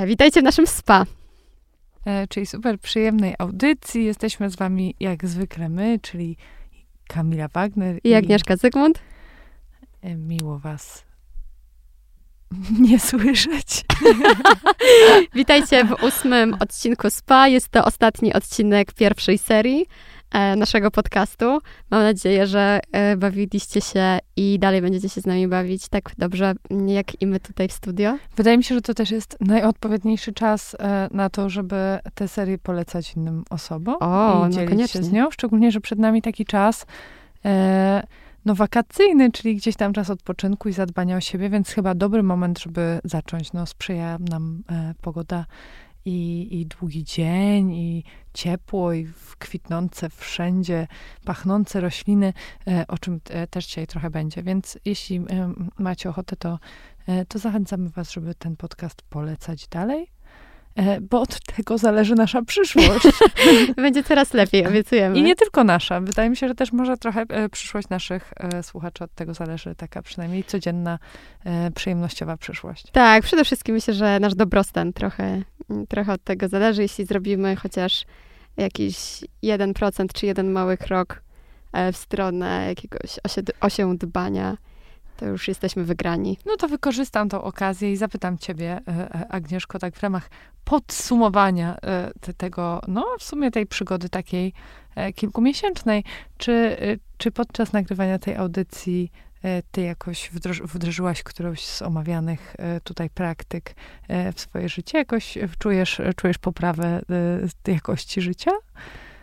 E, witajcie w naszym spa. E, czyli super przyjemnej audycji. Jesteśmy z wami jak zwykle my, czyli Kamila Wagner I Agnieszka Zygmunt. e, Miło was nie słyszeć. Witajcie w ósmym odcinku SPA. Jest to ostatni odcinek pierwszej serii naszego podcastu. Mam nadzieję, że e, bawiliście się i dalej będziecie się z nami bawić tak dobrze, jak i my tutaj w studio. Wydaje mi się, że to też jest najodpowiedniejszy czas e, na to, żeby tę serię polecać innym osobom O, i no dzielić koniecznie. się z nią. Szczególnie, że przed nami taki czas e, no wakacyjny, czyli gdzieś tam czas odpoczynku i zadbania o siebie, więc chyba dobry moment, żeby zacząć. No sprzyja nam e, pogoda i, i długi dzień, i ciepło, i kwitnące wszędzie, pachnące rośliny, e, o czym e, też dzisiaj trochę będzie. Więc jeśli macie ochotę, to, e, to zachęcamy was, żeby ten podcast polecać dalej, bo od tego zależy nasza przyszłość. Będzie coraz lepiej, obiecujemy. I nie tylko nasza. Wydaje mi się, że też może trochę e, przyszłość naszych e, słuchaczy od tego zależy, taka przynajmniej codzienna, e, przyjemnościowa przyszłość. Tak, przede wszystkim myślę, że nasz dobrostan trochę, trochę od tego zależy. Jeśli zrobimy chociaż jakiś 1% czy jeden mały krok e, w stronę jakiegoś osie- osiądbania, to już jesteśmy wygrani. No to wykorzystam tą okazję i zapytam ciebie, e, e, Agnieszko, tak w ramach podsumowania e, te, tego, no w sumie tej przygody takiej kilkumiesięcznej, czy, czy podczas nagrywania tej audycji ty jakoś wdroż, wdrożyłaś którąś z omawianych tutaj praktyk w swoje życie? Jakoś czujesz, czujesz poprawę jakości życia?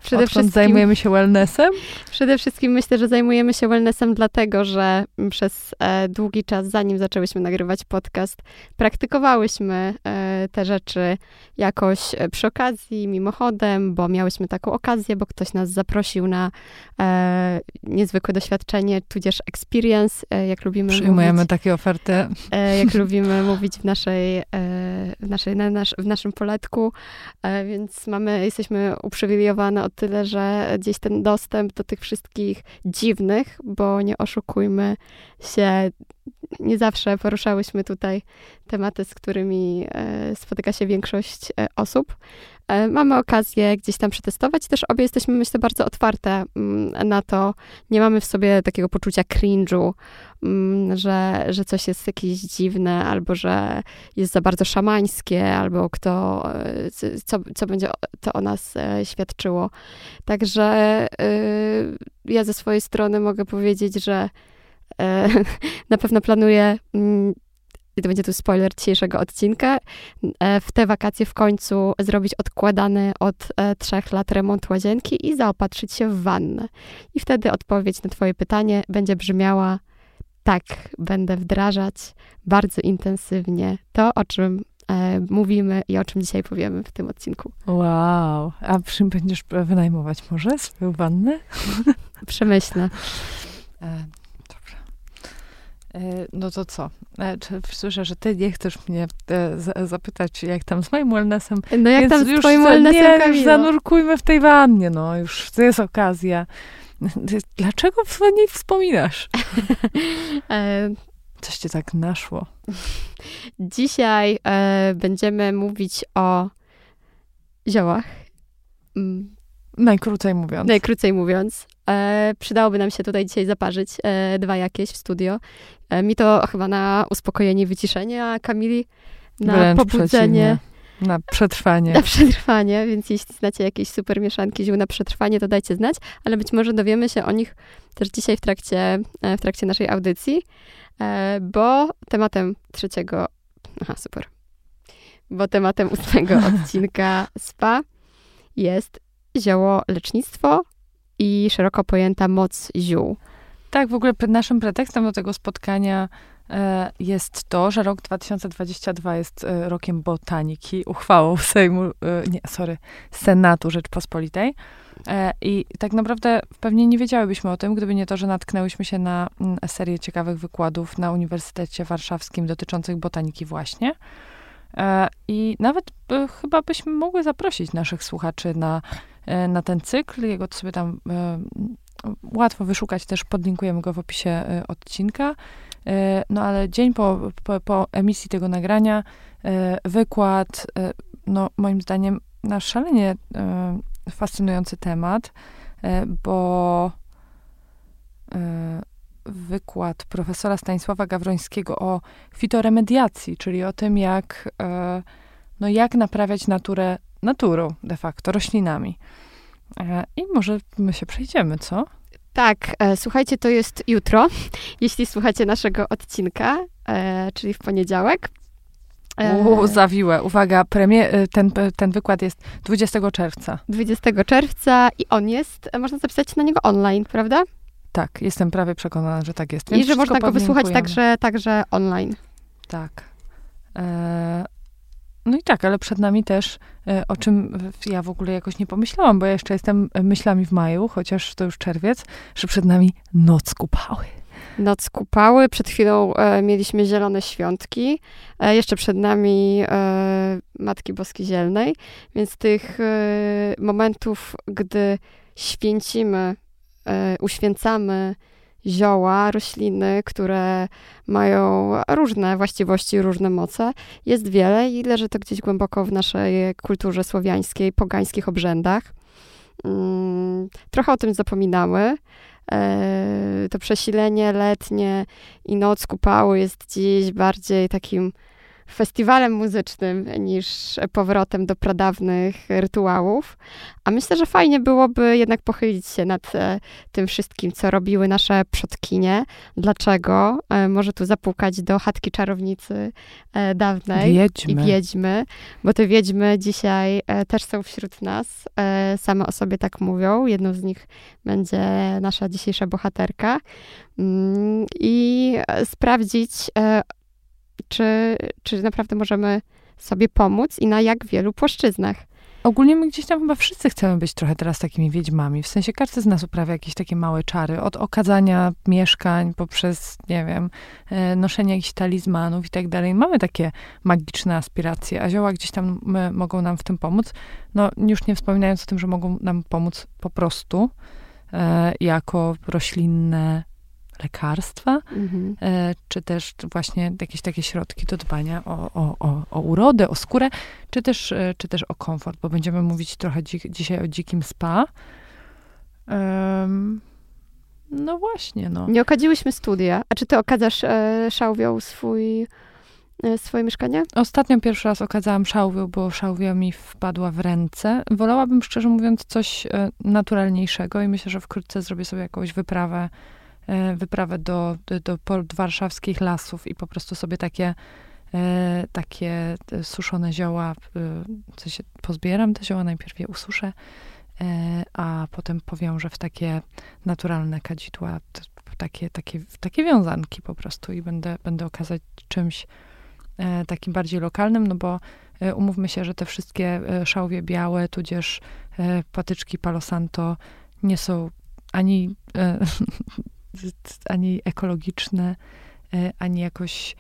Przede Odkąd wszystkim, zajmujemy się wellnessem? przede wszystkim myślę, że zajmujemy się wellnessem dlatego, że przez e, długi czas, zanim zaczęłyśmy nagrywać podcast, praktykowałyśmy e, te rzeczy jakoś e, przy okazji, mimochodem, bo miałyśmy taką okazję, bo ktoś nas zaprosił na e, niezwykłe doświadczenie, tudzież experience, e, jak lubimy Przyjmujemy mówić. takie oferty. e, jak lubimy mówić w naszej, w, naszej na nasz, w naszym poletku, więc mamy, jesteśmy uprzywilejowane o tyle, że gdzieś ten dostęp do tych wszystkich dziwnych, bo nie oszukujmy się, nie zawsze poruszałyśmy tutaj tematy, z którymi e, spotyka się większość e, osób. E, Mamy okazję gdzieś tam przetestować. Też obie jesteśmy, myślę, bardzo otwarte mm, na to. Nie mamy w sobie takiego poczucia cringe'u, mm, że, że coś jest jakieś dziwne, albo że jest za bardzo szamańskie, albo kto, co, co będzie to o nas świadczyło. Także ja ze swojej strony mogę powiedzieć, że na pewno planuję, mm, i to będzie tu spoiler dzisiejszego odcinka, e, w te wakacje w końcu zrobić odkładany od e, trzech lat remont łazienki i zaopatrzyć się w wannę. I wtedy odpowiedź na twoje pytanie będzie brzmiała tak, będę wdrażać bardzo intensywnie to, o czym e, mówimy i o czym dzisiaj powiemy w tym odcinku. Wow. A czym będziesz wynajmować może swoją wannę? Przemyślę. E, no to co? E, słyszę, że ty nie chcesz mnie e, zapytać, jak tam z moim wellnessem. No jak Więc tam z już twoim wellnessem, Nie, już zanurkujmy w tej wannie, no. Już to jest okazja. Dlaczego o niej wspominasz? Coś cię tak naszło. Dzisiaj e, będziemy mówić o ziołach. Najkrócej mówiąc. Najkrócej mówiąc. E, przydałoby nam się tutaj dzisiaj zaparzyć e, dwa jakieś w studio. E, mi to chyba na uspokojenie i wyciszenie, a Kamili na Wręcz pobudzenie. Na przetrwanie. na przetrwanie, więc jeśli znacie jakieś super mieszanki ziół na przetrwanie, to dajcie znać, ale być może dowiemy się o nich też dzisiaj w trakcie, e, w trakcie naszej audycji, e, bo tematem trzeciego, aha, super, bo tematem ósmego odcinka SPA jest zioło lecznictwo i szeroko pojęta moc ziół. Tak, w ogóle naszym pretekstem do tego spotkania e, jest to, że rok 2022 jest e, rokiem botaniki, uchwałą Sejmu, e, nie, sorry, Senatu Rzeczpospolitej. I tak naprawdę pewnie nie wiedziałybyśmy o tym, gdyby nie to, że natknęłyśmy się na mm, serię ciekawych wykładów na Uniwersytecie Warszawskim dotyczących botaniki właśnie. I nawet chyba byśmy mogły zaprosić naszych słuchaczy na, na ten cykl. Jego to sobie tam e, łatwo wyszukać, też podlinkujemy go w opisie e, odcinka. no ale dzień po, po, po emisji tego nagrania, wykład, no moim zdaniem nasz szalenie fascynujący temat, bo wykład profesora Stanisława Gawrońskiego o fitoremediacji, czyli o tym, jak, e, no jak naprawiać naturę naturą de facto, roślinami. E, I może my się przejdziemy, co? Tak, e, słuchajcie, to jest jutro, jeśli słuchacie naszego odcinka, czyli w poniedziałek. U, zawiłe. Uwaga, premie, ten, ten wykład jest 20 czerwca. 20 czerwca i on jest, można zapisać na niego online, prawda? Tak, jestem prawie przekonana, że tak jest. Więc I że można go wysłuchać także, także online. Tak. E, no i tak, ale przed nami też, e, o czym ja w ogóle jakoś nie pomyślałam, bo ja jeszcze jestem myślami w maju, chociaż to już czerwiec, że przed nami noc kupały. Noc kupały. Przed chwilą e, mieliśmy zielone świątki. E, jeszcze przed nami e, Matki Boskiej Zielnej. Więc tych e, momentów, gdy święcimy E, uświęcamy zioła, rośliny, które mają różne właściwości, różne moce. Jest wiele i leży to gdzieś głęboko w naszej kulturze słowiańskiej, pogańskich obrzędach. Mm, trochę o tym zapominamy. E, to przesilenie letnie i noc kupały jest dziś bardziej takim festiwalem muzycznym niż powrotem do pradawnych rytuałów. A myślę, że fajnie byłoby jednak pochylić się nad e, tym wszystkim, co robiły nasze przodkinie. Dlaczego? E, może tu zapukać do chatki czarownicy e, dawnej wiedźmy. i wiedźmy, bo te wiedźmy dzisiaj też są wśród nas. Same o sobie tak mówią. Jedną z nich będzie nasza dzisiejsza bohaterka. Mm, I sprawdzić, czy, czy naprawdę możemy sobie pomóc i na jak wielu płaszczyznach. Ogólnie my gdzieś tam chyba wszyscy chcemy być trochę teraz takimi wiedźmami. W sensie każdy z nas uprawia jakieś takie małe czary. Od okazania mieszkań poprzez, nie wiem, e, noszenie jakichś talizmanów i tak dalej. Mamy takie magiczne aspiracje, a zioła gdzieś tam mogą nam w tym pomóc. No już nie wspominając o tym, że mogą nam pomóc po prostu e, jako roślinne lekarstwa, mhm. e, czy też właśnie jakieś takie środki do dbania o, o, o, urodę, o skórę, czy też, e, czy też o komfort, bo będziemy mówić trochę dzi dzisiaj o dzikim spa. Um, no właśnie, no. Nie okadziłyśmy studia. A czy ty okadzasz e, szałwią swój, e, swoje mieszkanie? Ostatnio pierwszy raz okadzałam szałwią, bo szałwia mi wpadła w ręce. Wolałabym, szczerze mówiąc, coś e, naturalniejszego i myślę, że wkrótce zrobię sobie jakąś wyprawę wyprawę do, do, port warszawskich lasów i po prostu sobie takie e, takie suszone zioła, w pozbieram te zioła, najpierw je ususzę, e, a potem powiążę w takie naturalne kadzidła, takie, takie, takie wiązanki po prostu i będę, będę okazać czymś takim bardziej lokalnym, no bo umówmy się, że te wszystkie szałwie białe, tudzież patyczki Palo Santo nie są ani ani ekologiczne, e, ani jakoś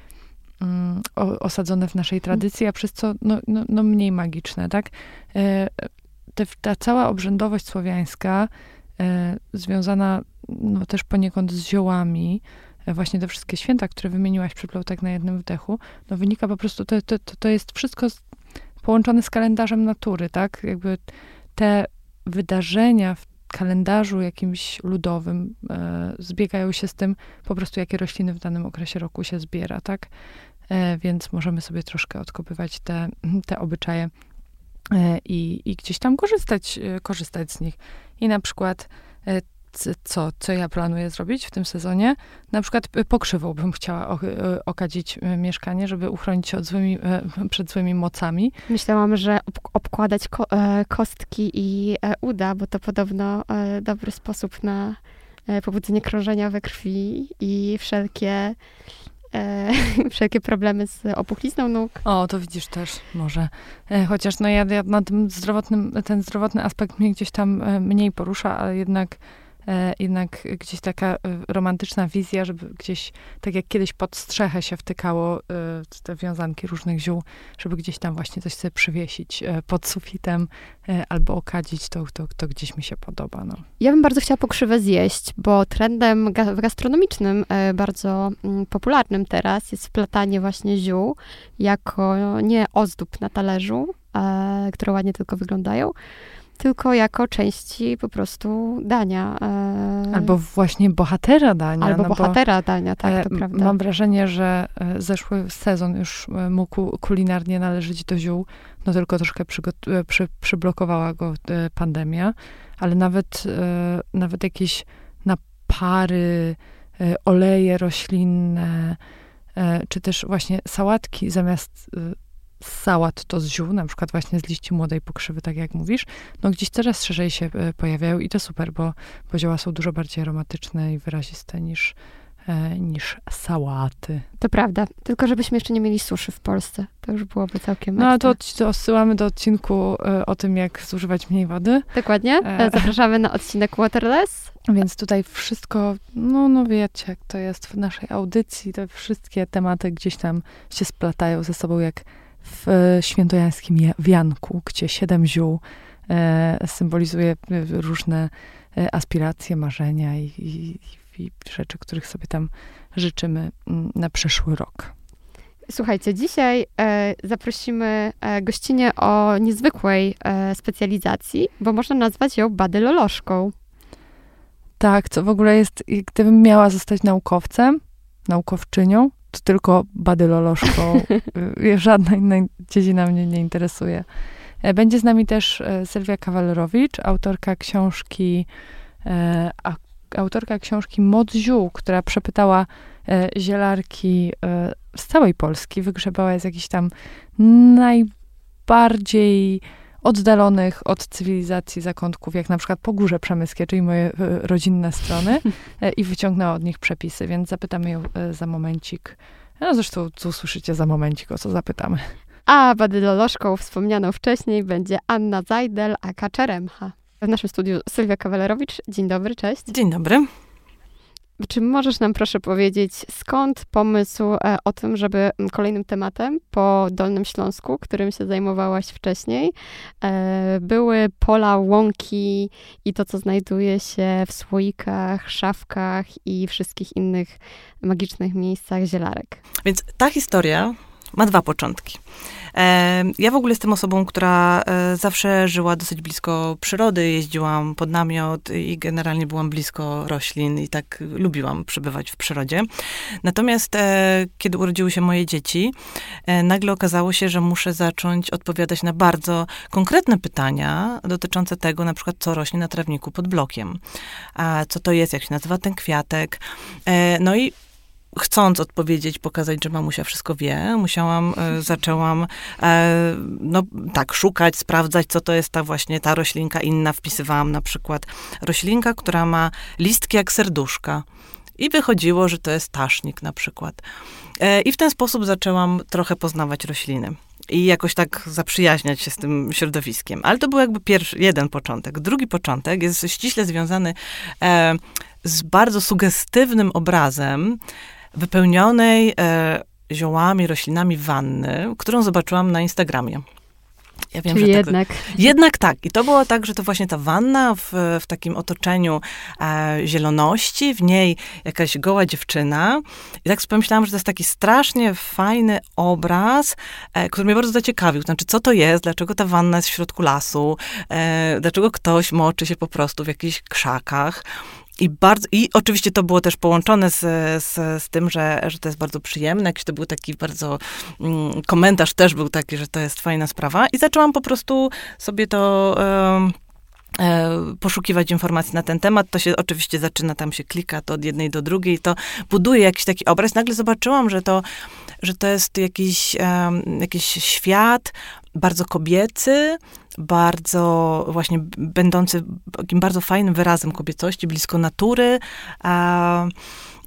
um, osadzone w naszej tradycji, a przez co no, no, no mniej magiczne, tak? E, te, ta cała obrzędowość słowiańska, e, związana no, też poniekąd z ziołami, właśnie te wszystkie święta, które wymieniłaś przyplął tak na jednym wdechu, no wynika po prostu, to, to, to jest wszystko połączone z kalendarzem natury, tak? Jakby te wydarzenia w kalendarzu jakimś ludowym e, zbiegają się z tym po prostu, jakie rośliny w danym okresie roku się zbiera, tak? E, więc możemy sobie troszkę odkopywać te, te obyczaje e, i, i gdzieś tam korzystać, korzystać z nich. I na przykład co, co ja planuję zrobić w tym sezonie. Na przykład y, pokrzywą bym chciała y, okadzić y, mieszkanie, żeby uchronić się od złymi, przed złymi mocami. Myślałam, że obkładać ko e, kostki i e, uda, bo to podobno e, dobry sposób na pobudzenie krążenia we krwi i wszelkie e, wszelkie problemy z opuchlizną nóg. O, to widzisz też może. E, chociaż no ja, ja na tym zdrowotnym, ten zdrowotny aspekt mnie gdzieś tam mniej porusza, ale jednak jednak gdzieś taka e, romantyczna wizja, żeby gdzieś, tak jak kiedyś pod strzechę się wtykało e, te wiązanki różnych ziół, żeby gdzieś tam właśnie coś sobie przywiesić e, pod sufitem e, albo okadzić, to, to, to gdzieś mi się podoba. No. Ja bym bardzo chciała pokrzywę zjeść, bo trendem ga- gastronomicznym e, bardzo mm, popularnym teraz jest wplatanie właśnie ziół jako nie ozdób na talerzu, e, które ładnie tylko wyglądają, tylko jako części po prostu dania. e, Albo właśnie bohatera dania. albo no bo, bohatera dania, tak, e, to prawda. Mam wrażenie, że e, zeszły sezon już mógł kulinarnie należeć do ziół, no tylko troszkę przygot- przy, przyblokowała go pandemia, ale nawet, nawet jakieś napary, oleje roślinne, czy też właśnie sałatki zamiast sałat to z ziół, na przykład właśnie z liści młodej pokrzywy, tak jak mówisz, no gdzieś coraz szerzej się e, pojawiają i to super, bo, bo zioła są dużo bardziej aromatyczne i wyraziste niż, e, niż sałaty. To prawda, tylko żebyśmy jeszcze nie mieli suszy w Polsce. To już byłoby całkiem No to, to odsyłamy do odcinku e, o tym, jak zużywać mniej wody. Dokładnie. Zapraszamy na odcinek Waterless. Więc tutaj wszystko, no, no wiecie, jak to jest w naszej audycji, te wszystkie tematy gdzieś tam się splatają ze sobą, jak w e, świętojańskim ja- wianku, gdzie siedem ziół e, symbolizuje e, różne aspiracje, marzenia i, i, i rzeczy, których sobie tam życzymy mm, na przyszły rok. Słuchajcie, dzisiaj e, zaprosimy e, gościnię o niezwykłej e, specjalizacji, bo można nazwać ją badylolożką. Tak, co w ogóle jest, gdybym miała zostać naukowcem, naukowczynią, to tylko badylolożką. Y, Żadna inna dziedzina mnie nie interesuje. E, Będzie z nami też e, Sylwia Kawalerowicz, autorka książki, e, autorka książki Moc ziół, która przepytała zielarki z całej Polski, wygrzebała z jakichś tam najbardziej oddalonych od cywilizacji zakątków, jak na przykład Pogórze Przemyskie, czyli moje e, rodzinne strony e, i wyciągnęła od nich przepisy, więc zapytamy ją e, za momencik. No zresztą co usłyszycie za momencik, o co zapytamy. A badylolożką wspomnianą wcześniej będzie Anna Zajdel, aka Czeremcha. W naszym studiu Sylwia Kawalerowicz. Dzień dobry, cześć. Dzień dobry. Czy możesz nam proszę powiedzieć, skąd pomysł e, o tym, żeby m, kolejnym tematem po Dolnym Śląsku, którym się zajmowałaś wcześniej, e, były pola, łąki i to, co znajduje się w słoikach, szafkach i wszystkich innych magicznych miejscach zielarek? Więc ta historia ma dwa początki. Ja w ogóle jestem osobą, która e, zawsze żyła dosyć blisko przyrody, jeździłam pod namiot i generalnie byłam blisko roślin i tak lubiłam przebywać w przyrodzie. Natomiast e, kiedy urodziły się moje dzieci, e, nagle okazało się, że muszę zacząć odpowiadać na bardzo konkretne pytania dotyczące tego, na przykład co rośnie na trawniku pod blokiem. A co to jest, jak się nazywa ten kwiatek. No i chcąc odpowiedzieć, pokazać, że mamusia wszystko wie, musiałam, e, zaczęłam, e, no tak, szukać, sprawdzać, co to jest ta właśnie ta roślinka inna. Wpisywałam na przykład roślinka, która ma listki jak serduszka. I wychodziło, że to jest tasznik na przykład. E, I w ten sposób zaczęłam trochę poznawać rośliny. I jakoś tak zaprzyjaźniać się z tym środowiskiem. Ale to był jakby pierwszy, jeden początek. Drugi początek jest ściśle związany e, z bardzo sugestywnym obrazem wypełnionej e, ziołami, roślinami wanny, którą zobaczyłam na Instagramie. Ja wiem, Czyli że tak, jednak jednak tak. I to było tak, że to właśnie ta wanna w, w takim otoczeniu e, zieloności, w niej jakaś goła dziewczyna. I tak sobie pomyślałam, że to jest taki strasznie fajny obraz, e, który mnie bardzo zaciekawił. Znaczy, co to jest, dlaczego ta wanna jest w środku lasu, e, dlaczego ktoś moczy się po prostu w jakichś krzakach. I, bardzo, I oczywiście to było też połączone z, z, z tym, że, że to jest bardzo przyjemne. Jakiś to był taki bardzo, mm, komentarz też był taki, że to jest fajna sprawa. I zaczęłam po prostu sobie to... e, poszukiwać informacji na ten temat, to się oczywiście zaczyna, tam się klika to od jednej do drugiej, to buduje jakiś taki obraz. Nagle zobaczyłam, że to, że to jest jakiś, em, jakiś świat bardzo kobiecy, bardzo właśnie będący takim bardzo fajnym wyrazem kobiecości, blisko natury. A,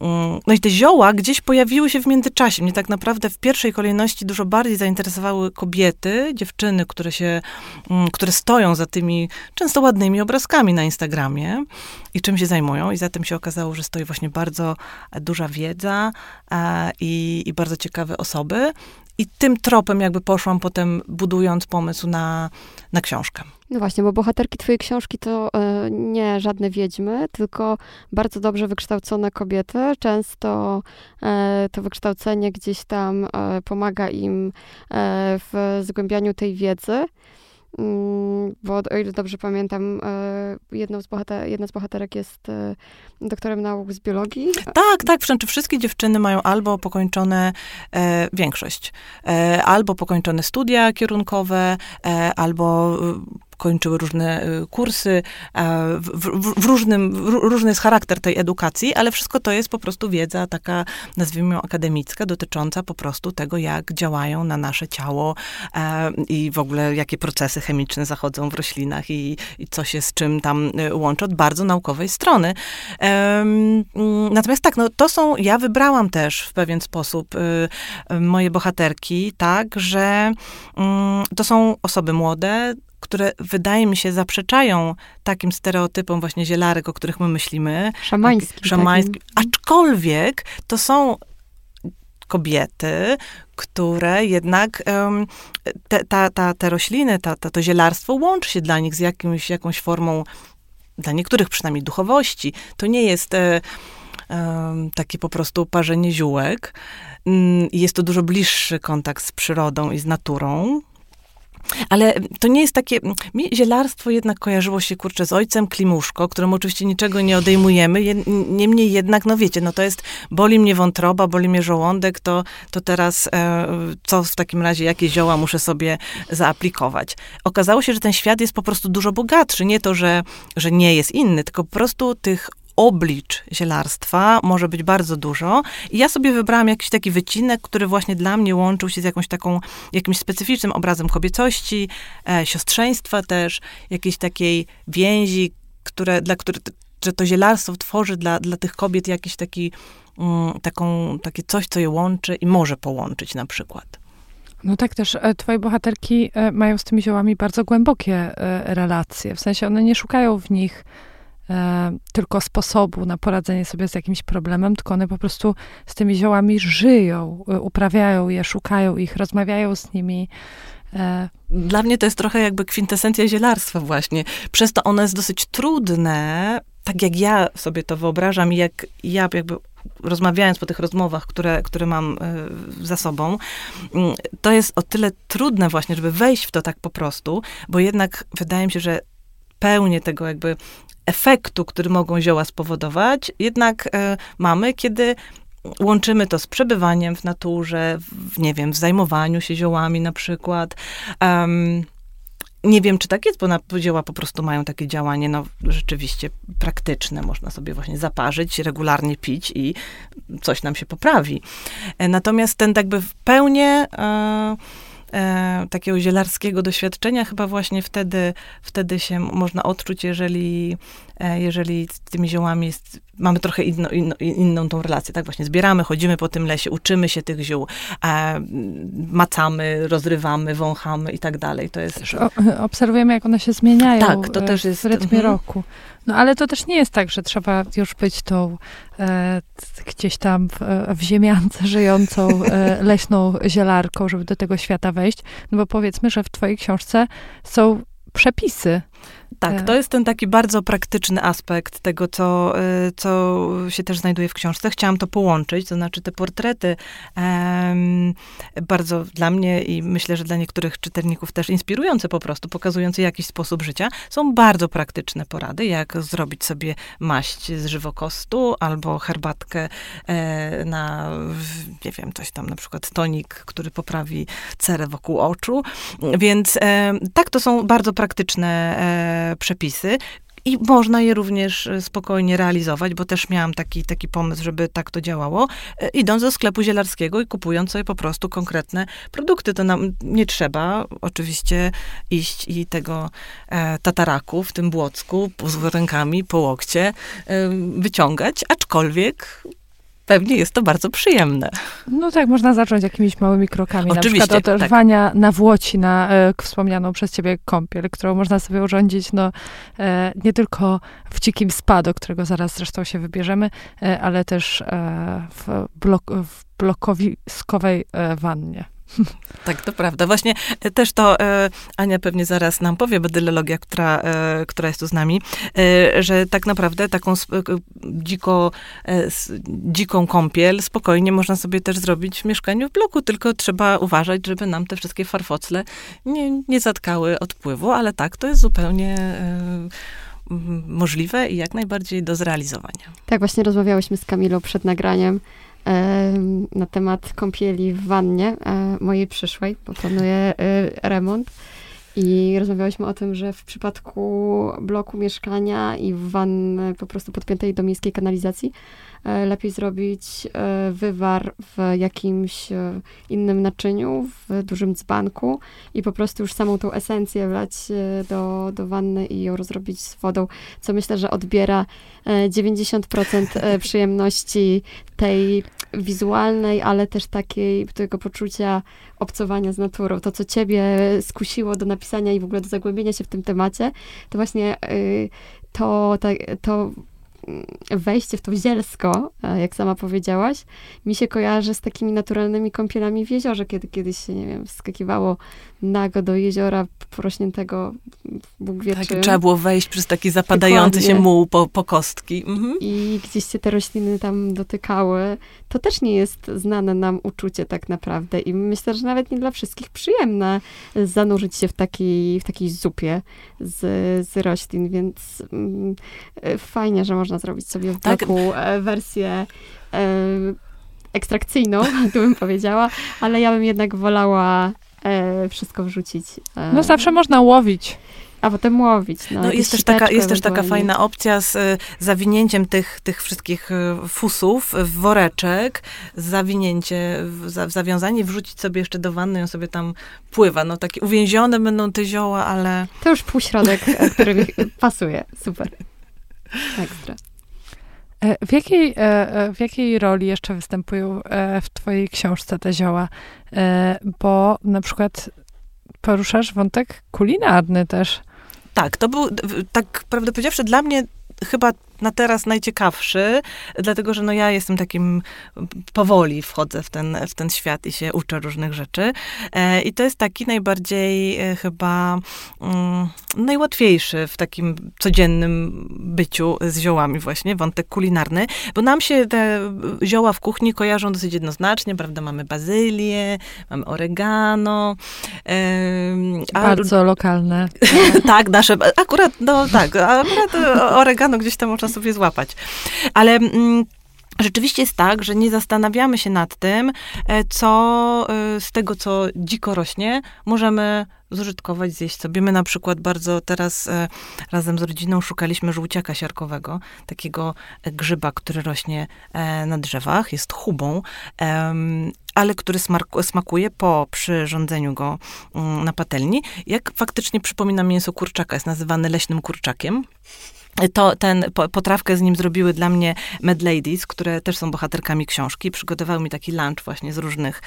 Mm, no i te zioła gdzieś pojawiły się w międzyczasie. Mnie tak naprawdę w pierwszej kolejności dużo bardziej zainteresowały kobiety, dziewczyny, które się, mm, które stoją za tymi często ładnymi obrazkami na Instagramie i czym się zajmują. I za tym się okazało, że stoi właśnie bardzo duża wiedza i, i bardzo ciekawe osoby. I tym tropem jakby poszłam potem, budując pomysł na, na książkę. No właśnie, bo bohaterki twojej książki to y, nie żadne wiedźmy, tylko bardzo dobrze wykształcone kobiety. Często y, to wykształcenie gdzieś tam y, pomaga im w zgłębianiu tej wiedzy. Mm, bo o ile dobrze pamiętam, jedną z bohater- jedna z bohaterek jest doktorem nauk z biologii. Tak, tak, znaczy wszystkie dziewczyny mają albo pokończone, e, większość, e, albo pokończone studia kierunkowe, e, albo kończyły różne y, kursy, w, w, w różnym, różny jest charakter tej edukacji, ale wszystko to jest po prostu wiedza taka, nazwijmy ją akademicka, dotycząca po prostu tego, jak działają na nasze ciało e, i w ogóle jakie procesy chemiczne zachodzą w roślinach i, i co się z czym tam y, łączy od bardzo naukowej strony. Mm, natomiast tak, no to są, ja wybrałam też w pewien sposób y, moje bohaterki, tak, że mm, to są osoby młode, które wydaje mi się zaprzeczają takim stereotypom właśnie zielarek, o których my myślimy. Szamańskim. Szamańskim. Aczkolwiek to są kobiety, które jednak um, te, ta, ta, te rośliny, ta, ta, to zielarstwo łączy się dla nich z jakimś, jakąś formą, dla niektórych przynajmniej duchowości. To nie jest e, um, takie po prostu parzenie ziółek. Mm, jest to dużo bliższy kontakt z przyrodą i z naturą. Ale to nie jest takie. Mi zielarstwo jednak kojarzyło się kurczę z ojcem Klimuszko, któremu oczywiście niczego nie odejmujemy. niemniej jednak, no wiecie, no to jest boli mnie wątroba, boli mnie żołądek, to, to teraz e, co w takim razie, jakie zioła muszę sobie zaaplikować. Okazało się, że ten świat jest po prostu dużo bogatszy. Nie to, że, że nie jest inny, tylko po prostu tych oblicz zielarstwa może być bardzo dużo. I ja sobie wybrałam jakiś taki wycinek, który właśnie dla mnie łączył się z jakąś taką, jakimś specyficznym obrazem kobiecości, e, siostrzeństwa też, jakiejś takiej więzi, które, dla których, że to zielarstwo tworzy dla, dla tych kobiet jakiś taki, mm, taką, takie coś, co je łączy i może połączyć na przykład. No tak też, e, twoje bohaterki e, mają z tymi ziołami bardzo głębokie e, relacje. W sensie one nie szukają w nich e, tylko sposobu na poradzenie sobie z jakimś problemem, tylko one po prostu z tymi ziołami żyją, e, uprawiają je, szukają ich, rozmawiają z nimi. E, Dla mnie to jest trochę jakby kwintesencja zielarstwa właśnie. Przez to ono jest dosyć trudne, tak jak ja sobie to wyobrażam i jak ja jakby rozmawiając po tych rozmowach, które, które mam za sobą, mm, to jest o tyle trudne właśnie, żeby wejść w to tak po prostu, bo jednak wydaje mi się, że pełnię tego jakby efektu, który mogą zioła spowodować, jednak e, mamy, kiedy łączymy to z przebywaniem w naturze, w, nie wiem, w zajmowaniu się ziołami na przykład. Um, nie wiem, czy tak jest, bo na, zioła po prostu mają takie działanie, no rzeczywiście praktyczne. Można sobie właśnie zaparzyć, regularnie pić i coś nam się poprawi. E, natomiast ten jakby w pełni... E, e, takiego zielarskiego doświadczenia chyba właśnie wtedy, wtedy się można odczuć, jeżeli, e, jeżeli tymi ziołami jest, mamy trochę inno, inno, inną tą relację, tak właśnie zbieramy, chodzimy po tym lesie, uczymy się tych ziół, e, macamy, rozrywamy, wąchamy i tak dalej. To jest... Też obserwujemy, jak one się zmieniają tak, to też jest, w rytmie mhm. roku. No ale to też nie jest tak, że trzeba już być tą e, gdzieś tam w, w ziemiance żyjącą e, leśną zielarką, żeby do tego świata wejść. No bo powiedzmy, że w twojej książce są przepisy tak, tak, to jest ten taki bardzo praktyczny aspekt tego, co, y, co się też znajduje w książce. Chciałam to połączyć, to znaczy te portrety bardzo dla mnie i myślę, że dla niektórych czytelników też inspirujące po prostu, pokazujące jakiś sposób życia, są bardzo praktyczne porady, jak zrobić sobie maść z żywokostu albo herbatkę e, na, nie wiem, coś tam, na przykład tonik, który poprawi cerę wokół oczu. Więc e, tak, to są bardzo praktyczne e, przepisy. i można je również e, spokojnie realizować, bo też miałam taki, taki pomysł, żeby tak to działało, e, idąc do sklepu zielarskiego i kupując sobie po prostu konkretne produkty. To nam nie trzeba oczywiście iść i tego e, tataraku w tym błocku z rękami po łokcie e, wyciągać, aczkolwiek pewnie jest to bardzo przyjemne. No tak, można zacząć jakimiś małymi krokami. Oczywiście, na przykład od tak. rwania na włoci na e, wspomnianą przez ciebie kąpiel, którą można sobie urządzić no, e, nie tylko w dzikim spa, do którego zaraz zresztą się wybierzemy, e, ale też w, blok, w blokowiskowej wannie. Tak, to prawda. Właśnie e, też to e, Ania pewnie zaraz nam powie, bedylologia, która, e, która jest tu z nami, e, że tak naprawdę taką dziko, e, s, dziką kąpiel spokojnie można sobie też zrobić w mieszkaniu w bloku, tylko trzeba uważać, żeby nam te wszystkie farfocle nie, nie zatkały odpływu, ale tak, to jest zupełnie e, możliwe i jak najbardziej do zrealizowania. Tak, właśnie rozmawiałyśmy z Kamilą przed nagraniem em, na temat kąpieli w wannie e, mojej przyszłej, bo planuję e, remont. I rozmawiałyśmy o tym, że w przypadku bloku mieszkania i wanny po prostu podpiętej do miejskiej kanalizacji, e, lepiej zrobić e, wywar w jakimś e, innym naczyniu, w dużym dzbanku i po prostu już samą tą esencję wlać e, do, do wanny i ją rozrobić z wodą, co myślę, że odbiera e, 90% e, przyjemności tej wizualnej, ale też takiej tego poczucia obcowania z naturą. To, co ciebie skusiło do napisania i w ogóle do zagłębienia się w tym temacie, to właśnie y, to, to, wejście w to zielsko, e, jak sama powiedziałaś, mi się kojarzy z takimi naturalnymi kąpielami w jeziorze, kiedy kiedyś się, nie wiem, wskakiwało nago do jeziora porośniętego Bóg wie Tak, czym. trzeba było wejść przez taki zapadający się Dokładnie. muł po, po kostki. Mhm. i gdzieś się te rośliny tam dotykały, to też nie jest znane nam uczucie tak naprawdę i myślę, że nawet nie dla wszystkich przyjemne zanurzyć się w takiej, w takiej zupie z, z roślin, więc mm, fajnie, że można zrobić sobie w Tak. e, wersję e, ekstrakcyjną, tu bym powiedziała, ale ja bym jednak wolała e, wszystko wrzucić. E, No zawsze można łowić. A potem łowić. No, No jest też taka, jest też taka fajna opcja z y, zawinięciem tych, tych wszystkich y, fusów w woreczek, zawinięcie, w, za, w zawiązanie, wrzucić sobie jeszcze do wanny i on sobie tam pływa. No takie uwięzione będą te zioła, ale To już półśrodek, e, który mi pasuje. Super. Ekstra. E, W jakiej, e, e, w jakiej roli jeszcze występują w twojej książce te zioła? Bo na przykład poruszasz wątek kulinarny też. tak, to był, tak prawdę powiedziawszy, dla mnie chyba na teraz najciekawszy, dlatego że no ja jestem takim powoli wchodzę w ten, w ten świat i się uczę różnych rzeczy. E, I to jest taki najbardziej e, chyba mm, najłatwiejszy w takim codziennym byciu z ziołami właśnie, wątek kulinarny, bo nam się te zioła w kuchni kojarzą dosyć jednoznacznie, prawda? Mamy bazylię, mamy oregano, a Bardzo lokalne. tak, nasze, akurat, no tak, akurat e, oregano gdzieś tam można sobie złapać. Ale mm, rzeczywiście jest tak, że nie zastanawiamy się nad tym, e, co e, z tego, co dziko rośnie, możemy zużytkować, zjeść sobie. My na przykład bardzo teraz e, razem z rodziną szukaliśmy żółciaka siarkowego, takiego grzyba, który rośnie na drzewach, jest chubą, ale który smakuje po przyrządzeniu go mm, na patelni, jak faktycznie przypomina mięso kurczaka, jest nazywany leśnym kurczakiem. To ten, po, potrawkę z nim zrobiły dla mnie Mad Ladies, które też są bohaterkami książki. Przygotowały mi taki lunch właśnie z różnych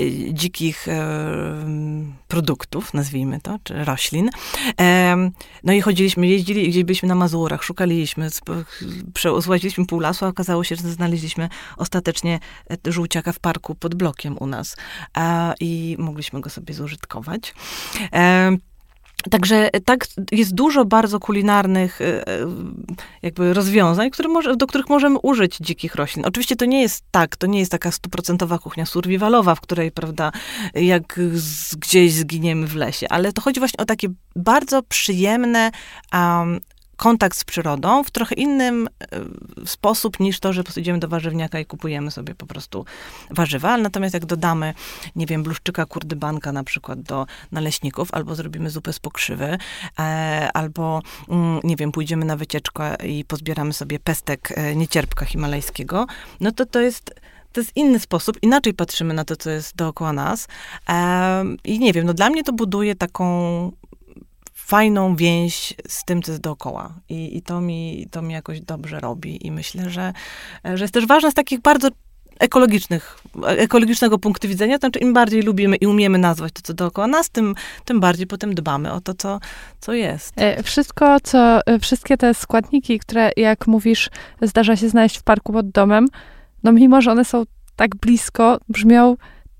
y, dzikich em, produktów, nazwijmy to, czy roślin. Em, no i chodziliśmy, jeździli, gdzieś byliśmy na Mazurach, szukaliśmy, złaziliśmy pół lasu, a okazało się, że znaleźliśmy ostatecznie e, żółciaka w parku pod blokiem u nas i mogliśmy go sobie zużytkować. Em, Także tak, jest dużo bardzo kulinarnych e, e, jakby rozwiązań, może, do których możemy użyć dzikich roślin. Oczywiście to nie jest tak, to nie jest taka stuprocentowa kuchnia survivalowa, w której, prawda, jak z, gdzieś zginiemy w lesie, ale to chodzi właśnie o takie bardzo przyjemne, um, kontakt z przyrodą w trochę innym e, sposób niż to, że idziemy do warzywniaka i kupujemy sobie po prostu warzywa. Natomiast jak dodamy, nie wiem, bluszczyka kurdybanka na przykład do naleśników, albo zrobimy zupę z pokrzywy, e, albo, mm, nie wiem, pójdziemy na wycieczkę i pozbieramy sobie pestek e, niecierpka himalajskiego, no to to jest to jest inny sposób, inaczej patrzymy na to, co jest dookoła nas. I nie wiem, no dla mnie to buduje taką fajną więź z tym, co jest dookoła. I, i to, mi, to mi jakoś dobrze robi. I myślę, że, że jest też ważne z takich bardzo ekologicznych, ekologicznego punktu widzenia, to znaczy im bardziej lubimy i umiemy nazwać to, co dookoła nas, tym, tym bardziej potem dbamy o to, co, co jest. E, wszystko, co, e, wszystkie te składniki, które, jak mówisz, zdarza się znaleźć w parku pod domem, no mimo, że one są tak blisko, brzmią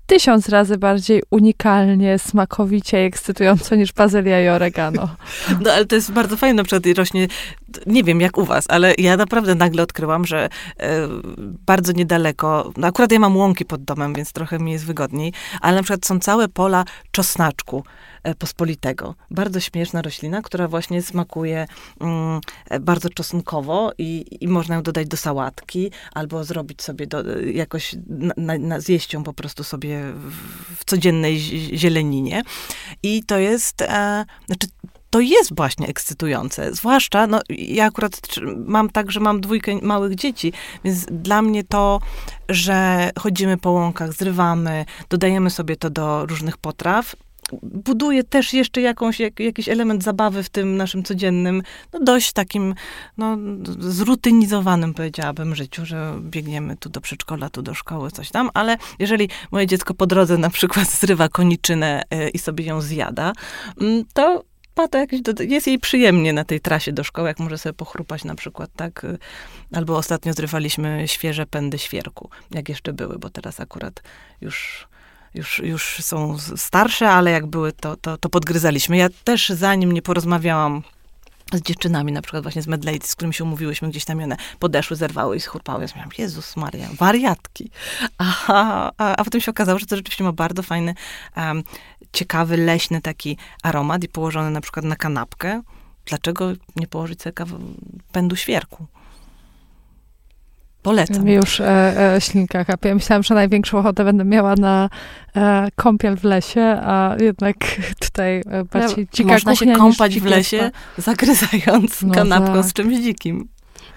tysiąc razy bardziej unikalnie, smakowicie i ekscytująco niż bazylia i oregano. No ale to jest bardzo fajne, na przykład rośnie, nie wiem jak u was, ale ja naprawdę nagle odkryłam, że e, bardzo niedaleko, no akurat ja mam łąki pod domem, więc trochę mi jest wygodniej, ale na przykład są całe pola czosnaczku. E, pospolitego. Bardzo śmieszna roślina, która właśnie smakuje mm, bardzo czosnkowo i, i można ją dodać do sałatki, albo zrobić sobie do, jakoś, na, na, zjeść ją po prostu sobie w, w codziennej zieleninie. I to jest, e, znaczy to jest właśnie ekscytujące. Zwłaszcza, no ja akurat mam tak, że mam dwójkę małych dzieci, więc dla mnie to, że chodzimy po łąkach, zrywamy, dodajemy sobie to do różnych potraw, buduje też jeszcze jakąś, jak, jakiś element zabawy w tym naszym codziennym, no dość takim, no, zrutynizowanym, powiedziałabym, życiu, że biegniemy tu do przedszkola, tu do szkoły, coś tam, ale jeżeli moje dziecko po drodze na przykład zrywa koniczynę y, i sobie ją zjada, mm, to ma to jakieś, jest jej przyjemnie na tej trasie do szkoły, jak może sobie pochrupać na przykład, tak? Albo ostatnio zrywaliśmy świeże pędy świerku, jak jeszcze były, bo teraz akurat już już, już są starsze, ale jak były, to, to, to podgryzaliśmy. Ja też zanim nie porozmawiałam z dziewczynami, na przykład właśnie z Medlady, z którymi się umówiłyśmy gdzieś tam, one podeszły, zerwały i schurpały. Ja myślałam, Jezus Maria, wariatki. Aha, a, a potem się okazało, że to rzeczywiście ma bardzo fajny, um, ciekawy, leśny taki aromat i położony na przykład na kanapkę. Dlaczego nie położyć sobie pędu świerku? Polecam. Mi już e, e, ślinka kapie. Myślałam, że największą ochotę będę miała na e, kąpiel w lesie, a jednak tutaj e, bardziej no, dzika Można się kąpać w lesie, zagryzając no kanapką tak. z czymś dzikim.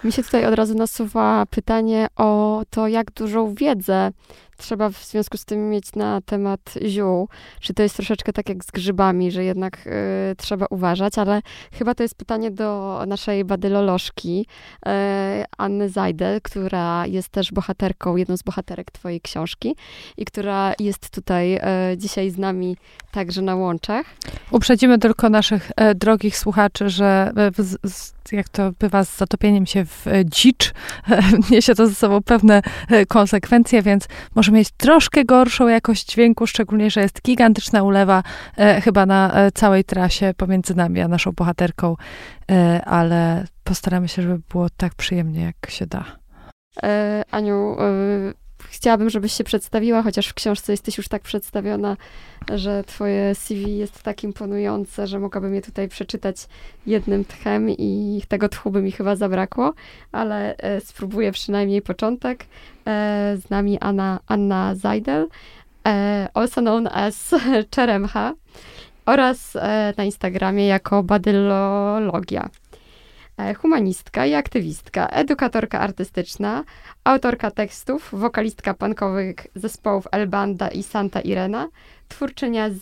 Mi się tutaj od razu nasuwa pytanie o to, jak dużą wiedzę trzeba w związku z tym mieć na temat ziół. Czy to jest troszeczkę tak jak z grzybami, że jednak y, trzeba uważać, ale chyba to jest pytanie do naszej badylolożki y, Anny Zajdel, która jest też bohaterką, jedną z bohaterek twojej książki i która jest tutaj y, dzisiaj z nami także na łączach. Uprzedzimy tylko naszych e, drogich słuchaczy, że e, z, jak to bywa z zatopieniem się w e, dzicz, niesie to ze sobą pewne konsekwencje, więc może mieć troszkę gorszą jakość dźwięku, szczególnie, że jest gigantyczna ulewa chyba na całej trasie pomiędzy nami a naszą bohaterką, ale postaramy się, żeby było tak przyjemnie, jak się da. Aniu, chciałabym, żebyś się przedstawiła, chociaż w książce jesteś już tak przedstawiona, że twoje CV jest tak imponujące, że mogłabym je tutaj przeczytać jednym tchem i tego tchu by mi chyba zabrakło, ale e, spróbuję przynajmniej początek. E, z nami Anna, Anna Zajdel, e, also known as Czeremcha oraz na Instagramie jako Badylologia. E, humanistka i aktywistka, edukatorka artystyczna, autorka tekstów, wokalistka punkowych zespołów Elbanda i Santa Irena,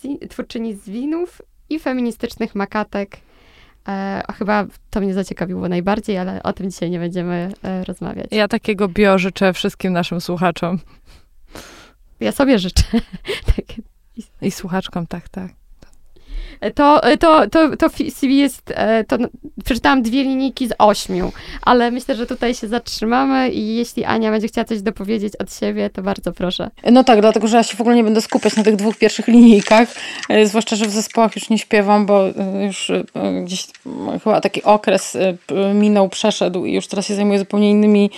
zi, twórczyni zwinów i feministycznych makatek. E, chyba to mnie zaciekawiło najbardziej, ale o tym dzisiaj nie będziemy e, rozmawiać. Ja takiego bio życzę wszystkim naszym słuchaczom. Ja sobie życzę. I słuchaczkom, tak, tak. To, to, to, to CV jest, e, to przeczytałam dwie linijki z ośmiu, ale myślę, że tutaj się zatrzymamy i jeśli Ania będzie chciała coś dopowiedzieć od siebie, to bardzo proszę. No tak, dlatego, że ja się w ogóle nie będę skupiać na tych dwóch pierwszych linijkach, e, zwłaszcza, że w zespołach już nie śpiewam, bo e, już gdzieś chyba taki okres minął, przeszedł i już teraz się zajmuję zupełnie innymi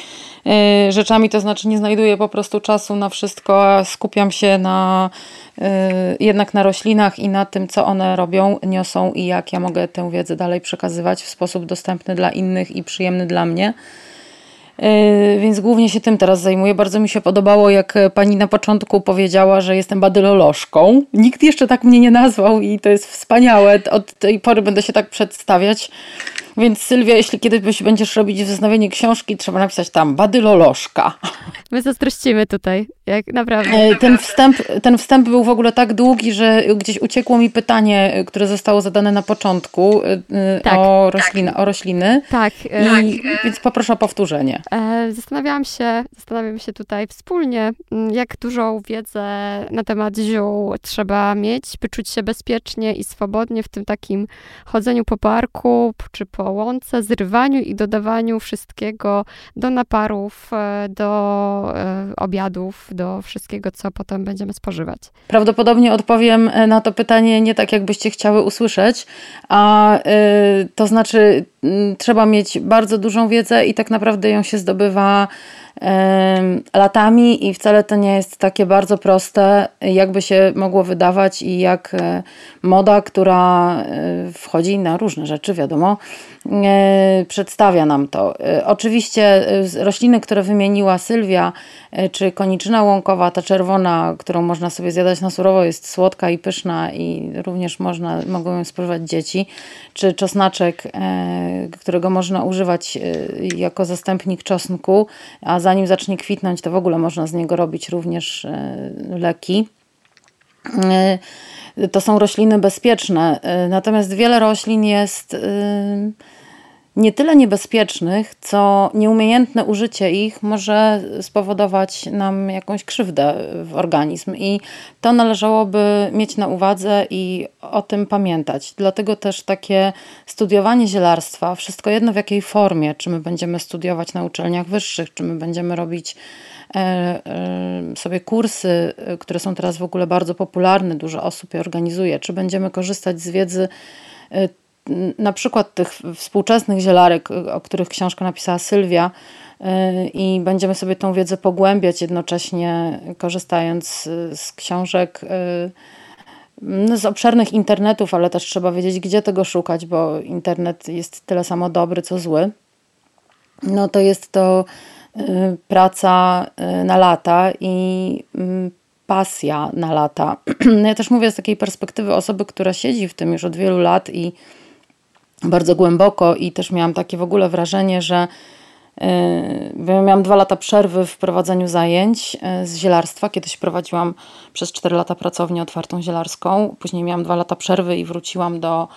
rzeczami, to znaczy nie znajduję po prostu czasu na wszystko, a skupiam się na jednak na roślinach i na tym, co one robią robią, niosą i jak ja mogę tę wiedzę dalej przekazywać w sposób dostępny dla innych i przyjemny dla mnie. Yy, więc głównie się tym teraz zajmuję. Bardzo mi się podobało, jak pani na początku powiedziała, że jestem badylolożką. Nikt jeszcze tak mnie nie nazwał i to jest wspaniałe. Od tej pory będę się tak przedstawiać. Więc Sylwia, jeśli kiedyś będziesz robić wznowienie książki, trzeba napisać tam badylolożka. My zazdrościmy tutaj, jak naprawdę. E, ten wstęp, ten wstęp był w ogóle tak długi, że gdzieś uciekło mi pytanie, które zostało zadane na początku e, e, tak, o, rośliny, tak. o rośliny. Tak. I, więc poproszę o powtórzenie. Zastanawiałam się, zastanawiam się tutaj wspólnie, jak dużą wiedzę na temat ziół trzeba mieć, by czuć się bezpiecznie i swobodnie w tym takim chodzeniu po parku, czy po łące, zrywaniu i dodawaniu wszystkiego do naparów, e, do e, obiadów, do wszystkiego, co potem będziemy spożywać? Prawdopodobnie odpowiem e, na to pytanie nie tak, jakbyście chciały usłyszeć, a to znaczy trzeba mieć bardzo dużą wiedzę i tak naprawdę ją się zdobywa latami i wcale to nie jest takie bardzo proste, jakby się mogło wydawać i jak e, moda, która e, wchodzi na różne rzeczy, wiadomo, e, przedstawia nam to. Oczywiście rośliny, które wymieniła Sylwia, czy koniczyna łąkowa, ta czerwona, którą można sobie zjadać na surowo, jest słodka i pyszna i również można, mogą ją spożywać dzieci, czy czosnaczek, którego można używać jako zastępnik czosnku, a zanim zacznie kwitnąć, to w ogóle można z niego robić również e, leki. E, to są rośliny bezpieczne, e, natomiast wiele roślin jest nie tyle niebezpiecznych, co nieumiejętne użycie ich może spowodować nam jakąś krzywdę w organizm i to należałoby mieć na uwadze i o tym pamiętać. Dlatego też takie studiowanie zielarstwa, wszystko jedno w jakiej formie, czy my będziemy studiować na uczelniach wyższych, czy my będziemy robić e, e, sobie kursy, e, które są teraz w ogóle bardzo popularne, dużo osób je organizuje, czy będziemy korzystać z wiedzy na przykład tych współczesnych zielarek, o których książkę napisała Sylwia, y, i będziemy sobie tą wiedzę pogłębiać, jednocześnie korzystając z książek y, no, z obszernych internetów, ale też trzeba wiedzieć, gdzie tego szukać, bo internet jest tyle samo dobry, co zły. No to jest to y, praca na lata i pasja na lata. Ja też mówię z takiej perspektywy osoby, która siedzi w tym już od wielu lat i bardzo głęboko i też miałam takie w ogóle wrażenie, że yy, miałam dwa lata przerwy w prowadzeniu zajęć yy, z zielarstwa. Kiedyś prowadziłam przez cztery lata pracownię otwartą zielarską. Później miałam dwa lata przerwy i wróciłam do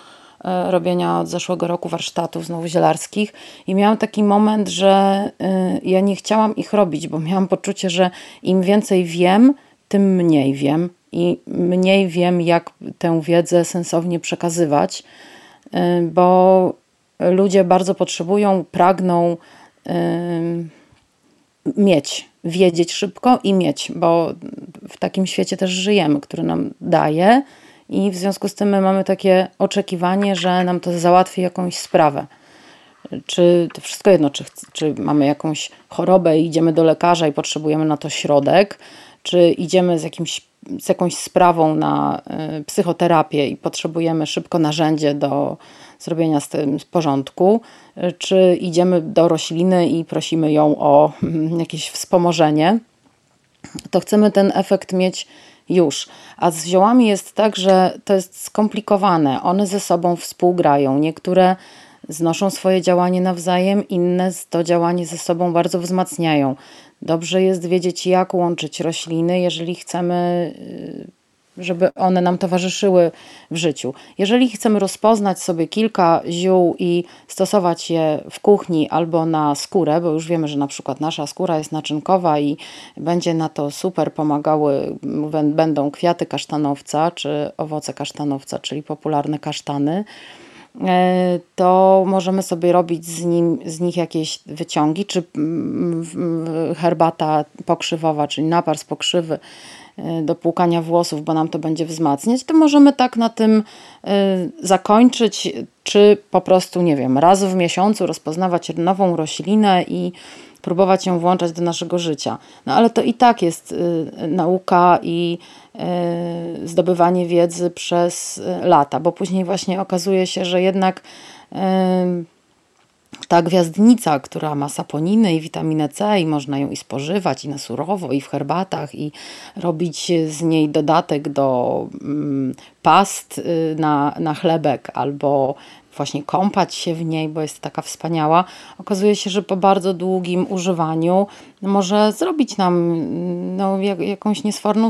yy, robienia od zeszłego roku warsztatów znowu zielarskich. I miałam taki moment, że ja nie chciałam ich robić, bo miałam poczucie, że im więcej wiem, tym mniej wiem i mniej wiem, jak tę wiedzę sensownie przekazywać. Bo ludzie bardzo potrzebują, pragną mieć, wiedzieć szybko i mieć, bo w takim świecie też żyjemy, który nam daje i w związku z tym my mamy takie oczekiwanie, że nam to załatwi jakąś sprawę. Czy to wszystko jedno, czy, czy mamy jakąś chorobę i idziemy do lekarza i potrzebujemy na to środek, czy idziemy z, jakimś, z jakąś sprawą na y, psychoterapię i potrzebujemy szybko narzędzie do zrobienia z tym porządku, y, czy idziemy do rośliny i prosimy ją o mm, jakieś wspomożenie, to chcemy ten efekt mieć już. A z ziołami jest tak, że to jest skomplikowane. One ze sobą współgrają. Niektóre znoszą swoje działanie nawzajem, inne to działanie ze sobą bardzo wzmacniają. Dobrze jest wiedzieć, jak łączyć rośliny, jeżeli chcemy, y, żeby one nam towarzyszyły w życiu. Jeżeli chcemy rozpoznać sobie kilka ziół i stosować je w kuchni albo na skórę, bo już wiemy, że na przykład nasza skóra jest naczynkowa i będzie na to super pomagały, będą kwiaty kasztanowca czy owoce kasztanowca, czyli popularne kasztany to możemy sobie robić z, nim, z nich jakieś wyciągi, czy mm, herbata pokrzywowa, czyli napar z pokrzywy e, do płukania włosów, bo nam to będzie wzmacniać, to możemy tak na tym e, zakończyć, czy po prostu, nie wiem, raz w miesiącu rozpoznawać nową roślinę i próbować ją włączać do naszego życia. No ale to i tak jest y, nauka i y, zdobywanie wiedzy przez y, lata, bo później właśnie okazuje się, że jednak ta gwiazdnica, która ma saponiny i witaminę C i można ją i spożywać i na surowo i w herbatach i robić z niej dodatek do mm, past na, na chlebek albo właśnie kąpać się w niej, bo jest taka wspaniała, okazuje się, że po bardzo długim używaniu może zrobić nam no, jak, jakąś niesforną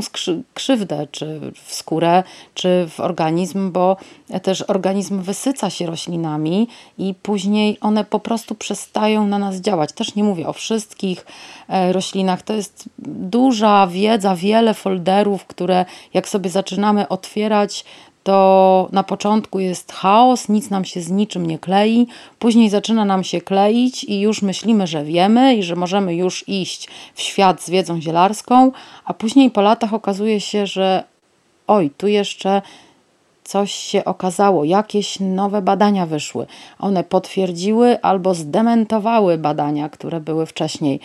krzywdę, czy w skórę, czy w organizm, bo też organizm wysyca się roślinami i później one po prostu przestają na nas działać. Też nie mówię o wszystkich e, roślinach, to jest duża wiedza, wiele folderów, które jak sobie zaczynamy otwierać, to na początku jest chaos, nic nam się z niczym nie klei, później zaczyna nam się kleić i już myślimy, że wiemy i że możemy już iść w świat z wiedzą zielarską, a później po latach okazuje się, że oj, tu jeszcze coś się okazało, jakieś nowe badania wyszły. One potwierdziły albo zdementowały badania, które były wcześniej,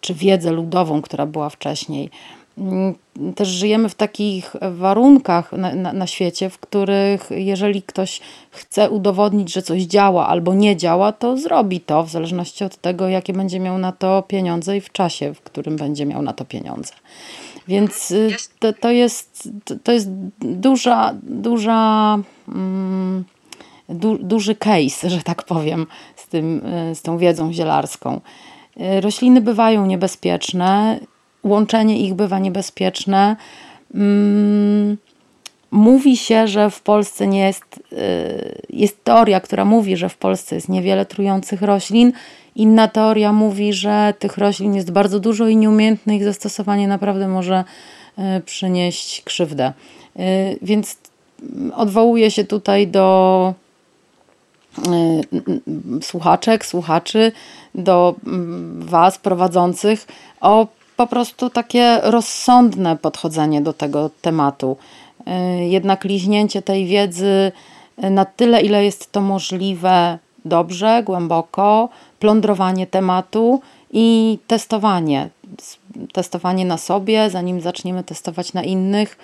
czy wiedzę ludową, która była wcześniej. Mm, też żyjemy w takich warunkach na, na, na, świecie, w których jeżeli ktoś chce udowodnić, że coś działa albo nie działa, to zrobi to w zależności od tego, jakie będzie miał na to pieniądze i w czasie, w którym będzie miał na to pieniądze. Więc y, to, to, jest, to jest duża, duża, mm, du, duży case, że tak powiem, z, tym, y, z tą wiedzą zielarską. Y, rośliny bywają niebezpieczne łączenie ich bywa niebezpieczne. Mm, mówi się, że w Polsce nie jest, y, jest teoria, która mówi, że w Polsce jest niewiele trujących roślin. Inna teoria mówi, że tych roślin jest bardzo dużo i nieumiejętne ich zastosowanie naprawdę może y, przynieść krzywdę. Y, więc odwołuję się tutaj do słuchaczek, słuchaczy, do mm, Was prowadzących o po prostu takie rozsądne podchodzenie do tego tematu. Y, jednak liźnięcie tej wiedzy na tyle, ile jest to możliwe, dobrze, głęboko, plądrowanie tematu i testowanie. Testowanie na sobie, zanim zaczniemy testować na innych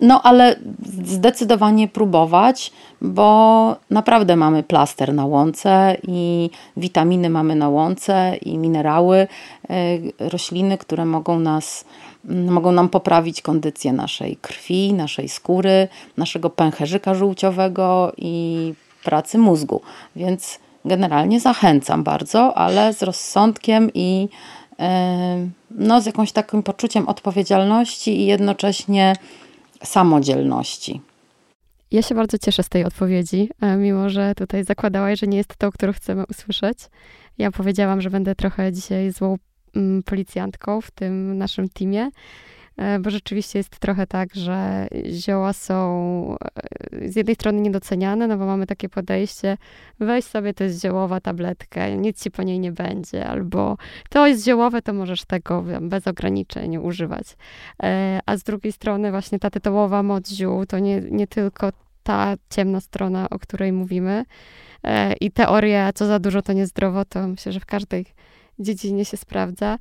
no, ale zdecydowanie próbować, bo naprawdę mamy plaster na łące i witaminy mamy na łące i minerały, e, rośliny, które mogą nas mm, mogą nam poprawić kondycję naszej krwi, naszej skóry, naszego pęcherzyka żółciowego i pracy mózgu. Więc generalnie zachęcam bardzo, ale z rozsądkiem i no, z jakimś takim poczuciem odpowiedzialności i jednocześnie samodzielności. Ja się bardzo cieszę z tej odpowiedzi, e, mimo że tutaj zakładałaś, że nie jest to, którą chcemy usłyszeć. Ja powiedziałam, że będę trochę dzisiaj złą mm, policjantką w tym naszym teamie, bo rzeczywiście jest trochę tak, że zioła są e, z jednej strony niedoceniane, no bo mamy takie podejście, weź sobie, to jest ziołowa tabletka, nic ci po niej nie będzie, albo to jest ziołowe, to możesz tego bez ograniczeń używać. E, a z drugiej strony właśnie ta tytołowa moc ziół to nie, nie tylko ta ciemna strona, o której mówimy i teoria, co za dużo to niezdrowo, to myślę, że w każdej dziedzinie się sprawdza,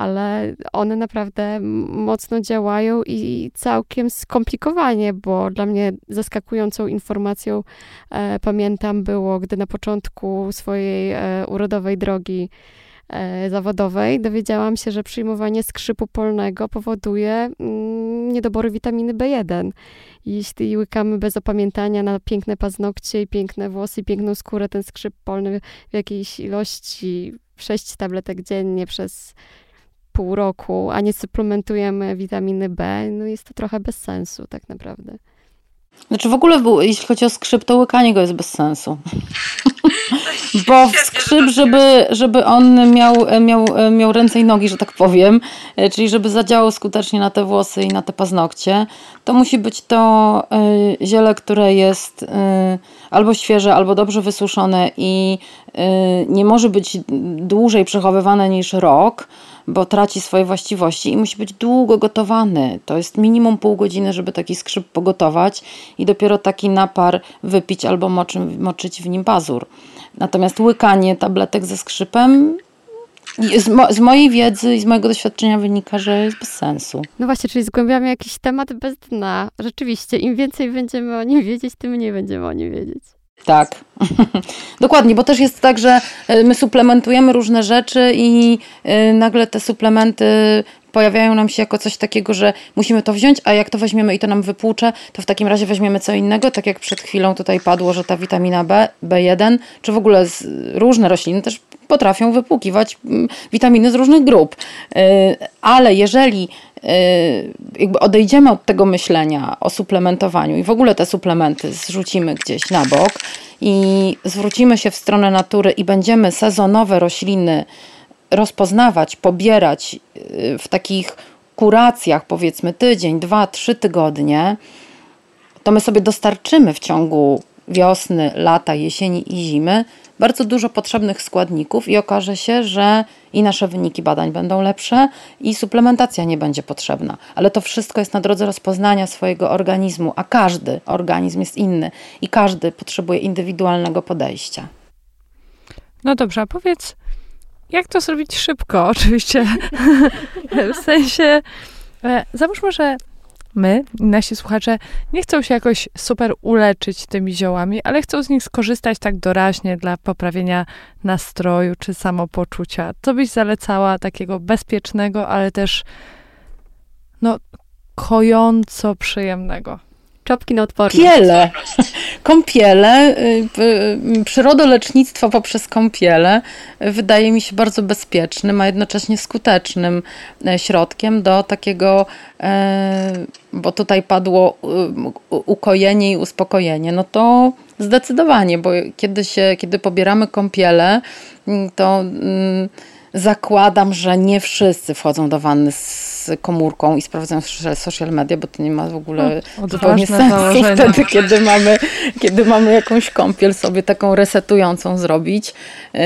ale one naprawdę mocno działają i całkiem skomplikowanie, bo dla mnie zaskakującą informacją e, pamiętam było, gdy na początku swojej e, urodowej drogi e, zawodowej dowiedziałam się, że przyjmowanie skrzypu polnego powoduje mm, niedobory witaminy B1. Jeśli łykamy bez opamiętania na piękne paznokcie i piękne włosy piękną skórę ten skrzyp polny w jakiejś ilości 6 tabletek dziennie przez pół roku, a nie suplementujemy witaminy B, no jest to trochę bez sensu tak naprawdę. Znaczy w ogóle, jeśli chodzi o skrzyp, to łykanie go jest bez sensu. Bo skrzyp, żeby, żeby on miał, miał, miał ręce i nogi, że tak powiem, e, czyli żeby zadziałał skutecznie na te włosy i na te paznokcie, to musi być to e, ziele, które jest e, albo świeże, albo dobrze wysuszone i nie może być dłużej przechowywane niż rok bo traci swoje właściwości i musi być długo gotowany. To jest minimum pół godziny, żeby taki skrzyp pogotować i dopiero taki napar wypić albo moczy, moczyć w nim pazur. Natomiast łykanie tabletek ze skrzypem z, mo, z, mojej wiedzy i z mojego doświadczenia wynika, że jest bez sensu. No właśnie, czyli zgłębiamy jakiś temat bez dna. Rzeczywiście, im więcej będziemy o nim wiedzieć, tym mniej będziemy o nim wiedzieć. Tak, dokładnie, bo też jest tak, że e, my suplementujemy różne rzeczy i e, nagle te suplementy pojawiają nam się jako coś takiego, że musimy to wziąć, a jak to weźmiemy i to nam wypłucze, to w takim razie weźmiemy co innego, tak jak przed chwilą tutaj padło, że ta witamina B, B1, czy w ogóle różne rośliny też potrafią wypłukiwać mm, witaminy z różnych grup. E, ale jeżeli jakby odejdziemy od tego myślenia o suplementowaniu i w ogóle te suplementy zrzucimy gdzieś na bok i zwrócimy się w stronę natury i będziemy sezonowe rośliny rozpoznawać, pobierać y, w takich kuracjach, powiedzmy tydzień, dwa, trzy tygodnie, to my sobie dostarczymy w ciągu wiosny, lata, jesieni i zimy bardzo dużo potrzebnych składników i okaże się, że i nasze wyniki badań będą lepsze i suplementacja nie będzie potrzebna. Ale to wszystko jest na drodze rozpoznania swojego organizmu, a każdy organizm jest inny i każdy potrzebuje indywidualnego podejścia. No dobrze, a powiedz, jak to zrobić szybko? Oczywiście. w sensie, e, załóżmy, że my, nasi słuchacze, nie chcą się jakoś super uleczyć tymi ziołami, ale chcą z nich skorzystać tak doraźnie dla poprawienia nastroju czy samopoczucia. Co byś zalecała takiego bezpiecznego, ale też no, kojąco przyjemnego? Czopki na odporność. Kąpiele. Kąpiele, y, y, przyrodolecznictwo poprzez kąpiele wydaje mi się bardzo bezpiecznym, a jednocześnie skutecznym e, środkiem do takiego, e, bo tutaj padło ukojenie i uspokojenie, no to zdecydowanie, bo kiedy, się, kiedy pobieramy kąpiele, mm, to mm, zakładam, że nie wszyscy wchodzą do wanny z komórką i sprawdzają social media, bo to nie ma w ogóle no, zupełnie sensu wtedy, kiedy mamy, kiedy mamy jakąś kąpiel sobie taką resetującą zrobić. Y,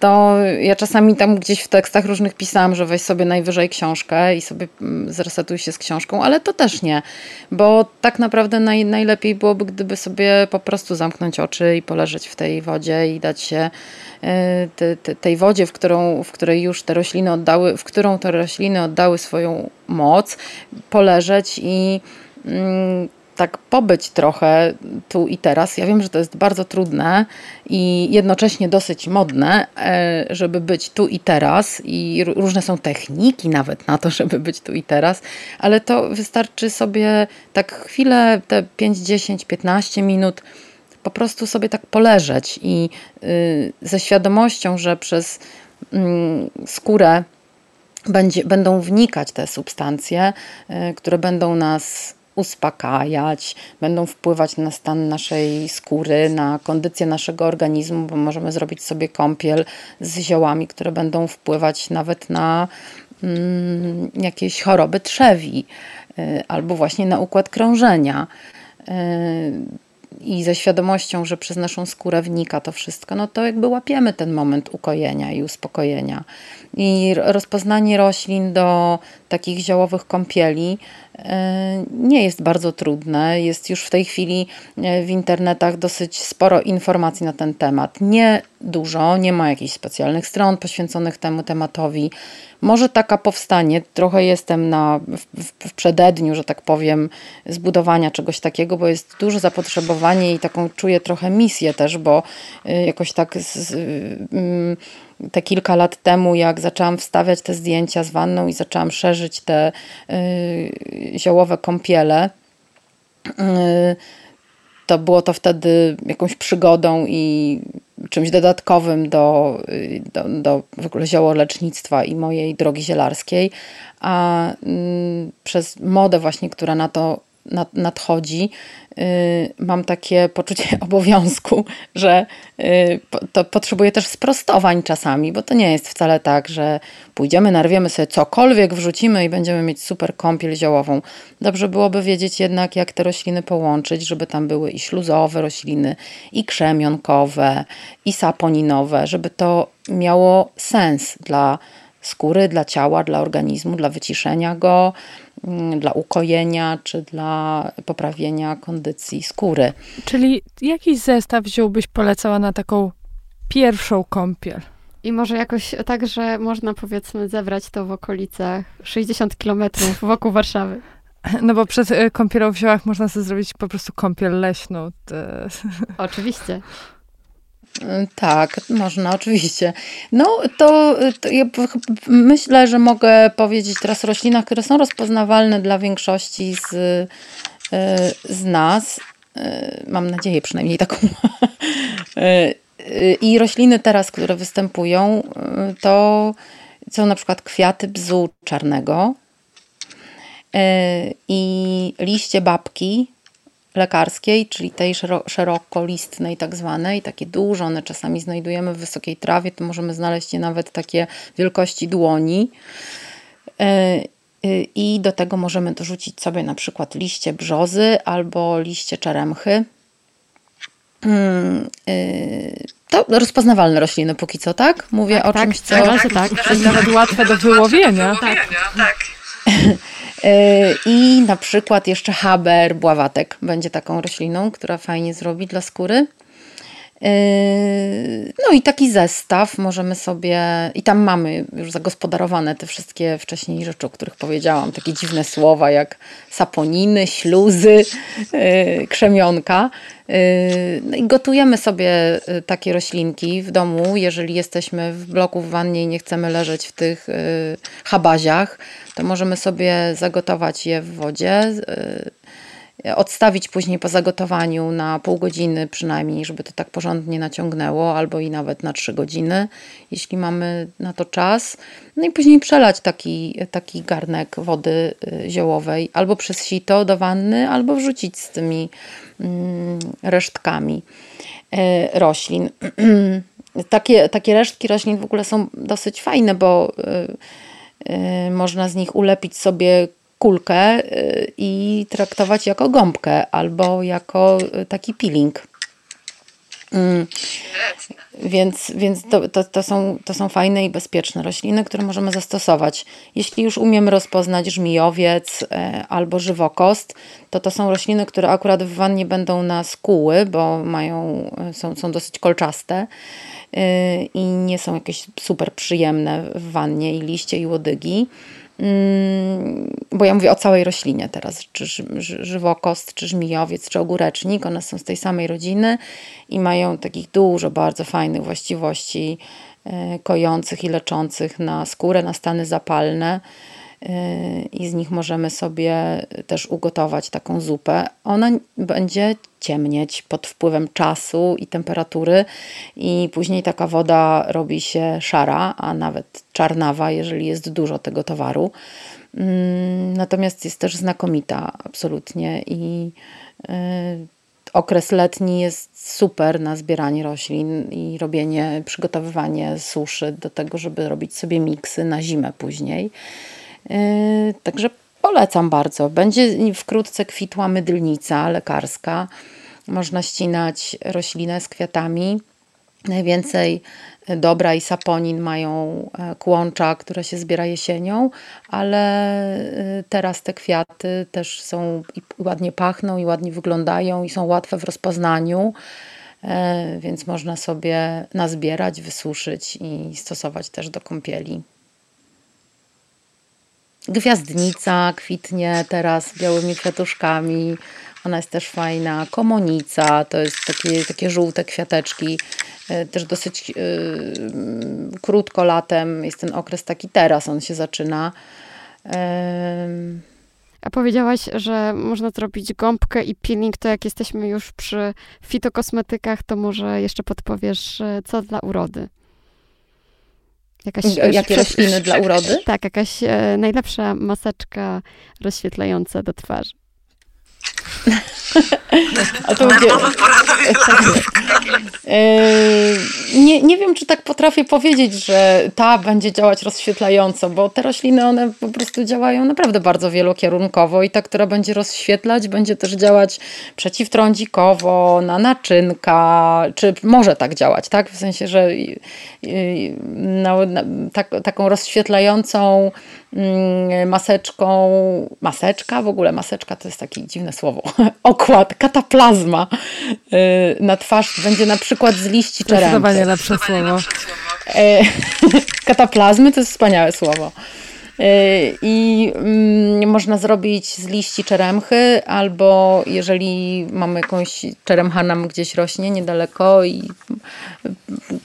to ja czasami tam gdzieś w tekstach różnych pisałam, że weź sobie najwyżej książkę i sobie mm, zresetuj się z książką, ale to też nie, bo tak naprawdę naj, najlepiej byłoby, gdyby sobie po prostu zamknąć oczy i poleżeć w tej wodzie i dać się te, tej wodzie, w, którą, w której już te rośliny oddały, w którą te rośliny oddały swoją moc, poleżeć i mm, tak pobyć trochę tu i teraz. Ja wiem, że to jest bardzo trudne i jednocześnie dosyć modne, e, żeby być tu i teraz, i różne są techniki nawet na to, żeby być tu i teraz, ale to wystarczy sobie tak chwilę, te 5, 10, 15 minut po prostu sobie tak poleżeć i y, ze świadomością, że przez mm, skórę będzie, będą wnikać te substancje, y, które będą nas uspokajać, będą wpływać na stan naszej skóry, na kondycję naszego organizmu, bo możemy zrobić sobie kąpiel z ziołami, które będą wpływać nawet na mm, jakieś choroby trzewi y, albo właśnie na układ krążenia i ze świadomością, że przez naszą skórę wnika to wszystko, no to jakby łapiemy ten moment ukojenia i uspokojenia. I rozpoznanie roślin do takich ziołowych kąpieli e, nie jest bardzo trudne. Jest już w tej chwili e, w internetach dosyć sporo informacji na ten temat. Nie dużo, nie ma jakichś specjalnych stron poświęconych temu tematowi. Może taka powstanie, trochę jestem na, w, w przededniu, że tak powiem, zbudowania czegoś takiego, bo jest duże zapotrzebowanie i taką czuję trochę misję też, bo y, jakoś tak z, mm, te kilka lat temu, jak zaczęłam wstawiać te zdjęcia z wanną i zaczęłam szerzyć te y, ziołowe kąpiele, y, to było to wtedy jakąś przygodą i czymś dodatkowym do, do, do w ogóle ziołolecznictwa i mojej drogi zielarskiej, a mm, przez modę właśnie, która na to nadchodzi, Y, mam takie poczucie obowiązku, że y, to potrzebuję też sprostowań czasami, bo to nie jest wcale tak, że pójdziemy, narwiemy sobie cokolwiek, wrzucimy i będziemy mieć super kąpiel ziołową. Dobrze byłoby wiedzieć jednak, jak te rośliny połączyć, żeby tam były i śluzowe rośliny, i krzemionkowe, i saponinowe, żeby to miało sens dla skóry, dla ciała, dla organizmu, dla wyciszenia go, dla ukojenia czy dla poprawienia kondycji skóry. Czyli jakiś zestaw wziąłbyś polecała na taką pierwszą kąpiel? I może jakoś tak, że można powiedzmy zebrać to w okolicach 60 kilometrów wokół Warszawy. No bo przed e, kąpielą w ziołach można sobie zrobić po prostu kąpiel leśną. Oczywiście. Tak, można, oczywiście. No to, to ja myślę, że mogę powiedzieć teraz o roślinach, które są rozpoznawalne dla większości z, e, z nas. E, mam nadzieję przynajmniej taką. I rośliny teraz, które występują, to są na przykład kwiaty bzu czarnego, E, i liście babki lekarskiej, czyli tej szerokolistnej tak zwanej, takie duże, one czasami znajdujemy w wysokiej trawie, to możemy znaleźć je nawet takie wielkości dłoni. E, e, I do tego możemy dorzucić sobie na przykład liście brzozy albo liście czeremchy. Mm, to rozpoznawalne rośliny póki co, tak? Mówię tak, o tak, czymś, co... Tak, tak. Jest nawet łatwe do wyłowienia. Tak, tak. E, I na przykład jeszcze haber, bławatek będzie taką rośliną, która fajnie zrobi dla skóry. E, no i taki zestaw możemy sobie, i tam mamy już zagospodarowane te wszystkie wcześniej rzeczy, o których powiedziałam, takie dziwne słowa jak saponiny, śluzy, e, krzemionka. No i gotujemy sobie takie roślinki w domu, jeżeli jesteśmy w bloku w wannie i nie chcemy leżeć w tych habaziach, to możemy sobie zagotować je w wodzie, odstawić później po zagotowaniu na pół godziny przynajmniej, żeby to tak porządnie naciągnęło, albo i nawet na trzy godziny, jeśli mamy na to czas. No i później przelać taki, taki garnek wody y, ziołowej albo przez sito do wanny, albo wrzucić z tymi mm, resztkami y, roślin. Takie, takie resztki roślin w ogóle są dosyć fajne, bo Y, można z nich ulepić sobie kulkę y, i traktować jako gąbkę albo jako y, taki peeling. Mm. Więc, więc to, to, to, są, to są fajne i bezpieczne rośliny, które możemy zastosować. Jeśli już umiemy rozpoznać żmijowiec albo żywokost, to to są rośliny, które akurat w wannie będą nas kuły, bo mają, są, są dosyć kolczaste Y, i nie są jakieś super przyjemne w wannie i liście i łodygi. Mm, bo ja mówię o całej roślinie teraz, czy żywokost, czy żmijowiec, czy ogórecznik, one są z tej samej rodziny i mają takich dużo bardzo fajnych właściwości y, kojących i leczących na skórę, na stany zapalne i z nich możemy sobie też ugotować taką zupę. Ona będzie ciemnieć pod wpływem czasu i temperatury i później taka woda robi się szara, a nawet czarnawa, jeżeli jest dużo tego towaru. Mm, natomiast jest też znakomita absolutnie i y, okres letni jest super na zbieranie roślin i robienie, przygotowywanie suszy do tego, żeby robić sobie miksy na zimę później. Yy, także polecam bardzo. Będzie wkrótce kwitła mydlnica lekarska. Można ścinać roślinę z kwiatami. Najwięcej dobra i saponin mają e, kłącza, które się zbiera jesienią, ale e, teraz te kwiaty też są i ładnie pachną i ładnie wyglądają i są łatwe w rozpoznaniu, e, więc można sobie nazbierać, wysuszyć i stosować też do kąpieli. Gwiazdnica kwitnie teraz białymi kwiatuszkami. Ona jest też fajna. Komonica to jest takie, takie żółte kwiateczki. E, też dosyć yy, krótko latem jest ten okres taki teraz, on się zaczyna. Yy. A powiedziałaś, że można zrobić gąbkę i peeling, to jak jesteśmy już przy fitokosmetykach, to może jeszcze podpowiesz, co dla urody? Jakaś, Jakie rośliny dla urody? Tak, jakaś e, najlepsza maseczka rozświetlająca do twarzy. A to mówię, yy, nie, nie wiem, czy tak potrafię powiedzieć, że ta będzie działać rozświetlająco, bo te rośliny, one po prostu działają naprawdę bardzo wielokierunkowo i ta, która będzie rozświetlać, będzie też działać przeciwtrądzikowo, na naczynka, czy może tak działać, tak? W sensie, że na, tak, taką rozświetlającą maseczką, maseczka, w ogóle maseczka to jest takie dziwne słowo, okład, kataplazma y, na twarz będzie na przykład z liści czeremcy. Zdecydowanie lepsze słowo. kataplazmy to jest wspaniałe słowo. Y, I mm, można zrobić z liści czeremchy, albo jeżeli mamy jakąś czeremcha nam gdzieś rośnie niedaleko i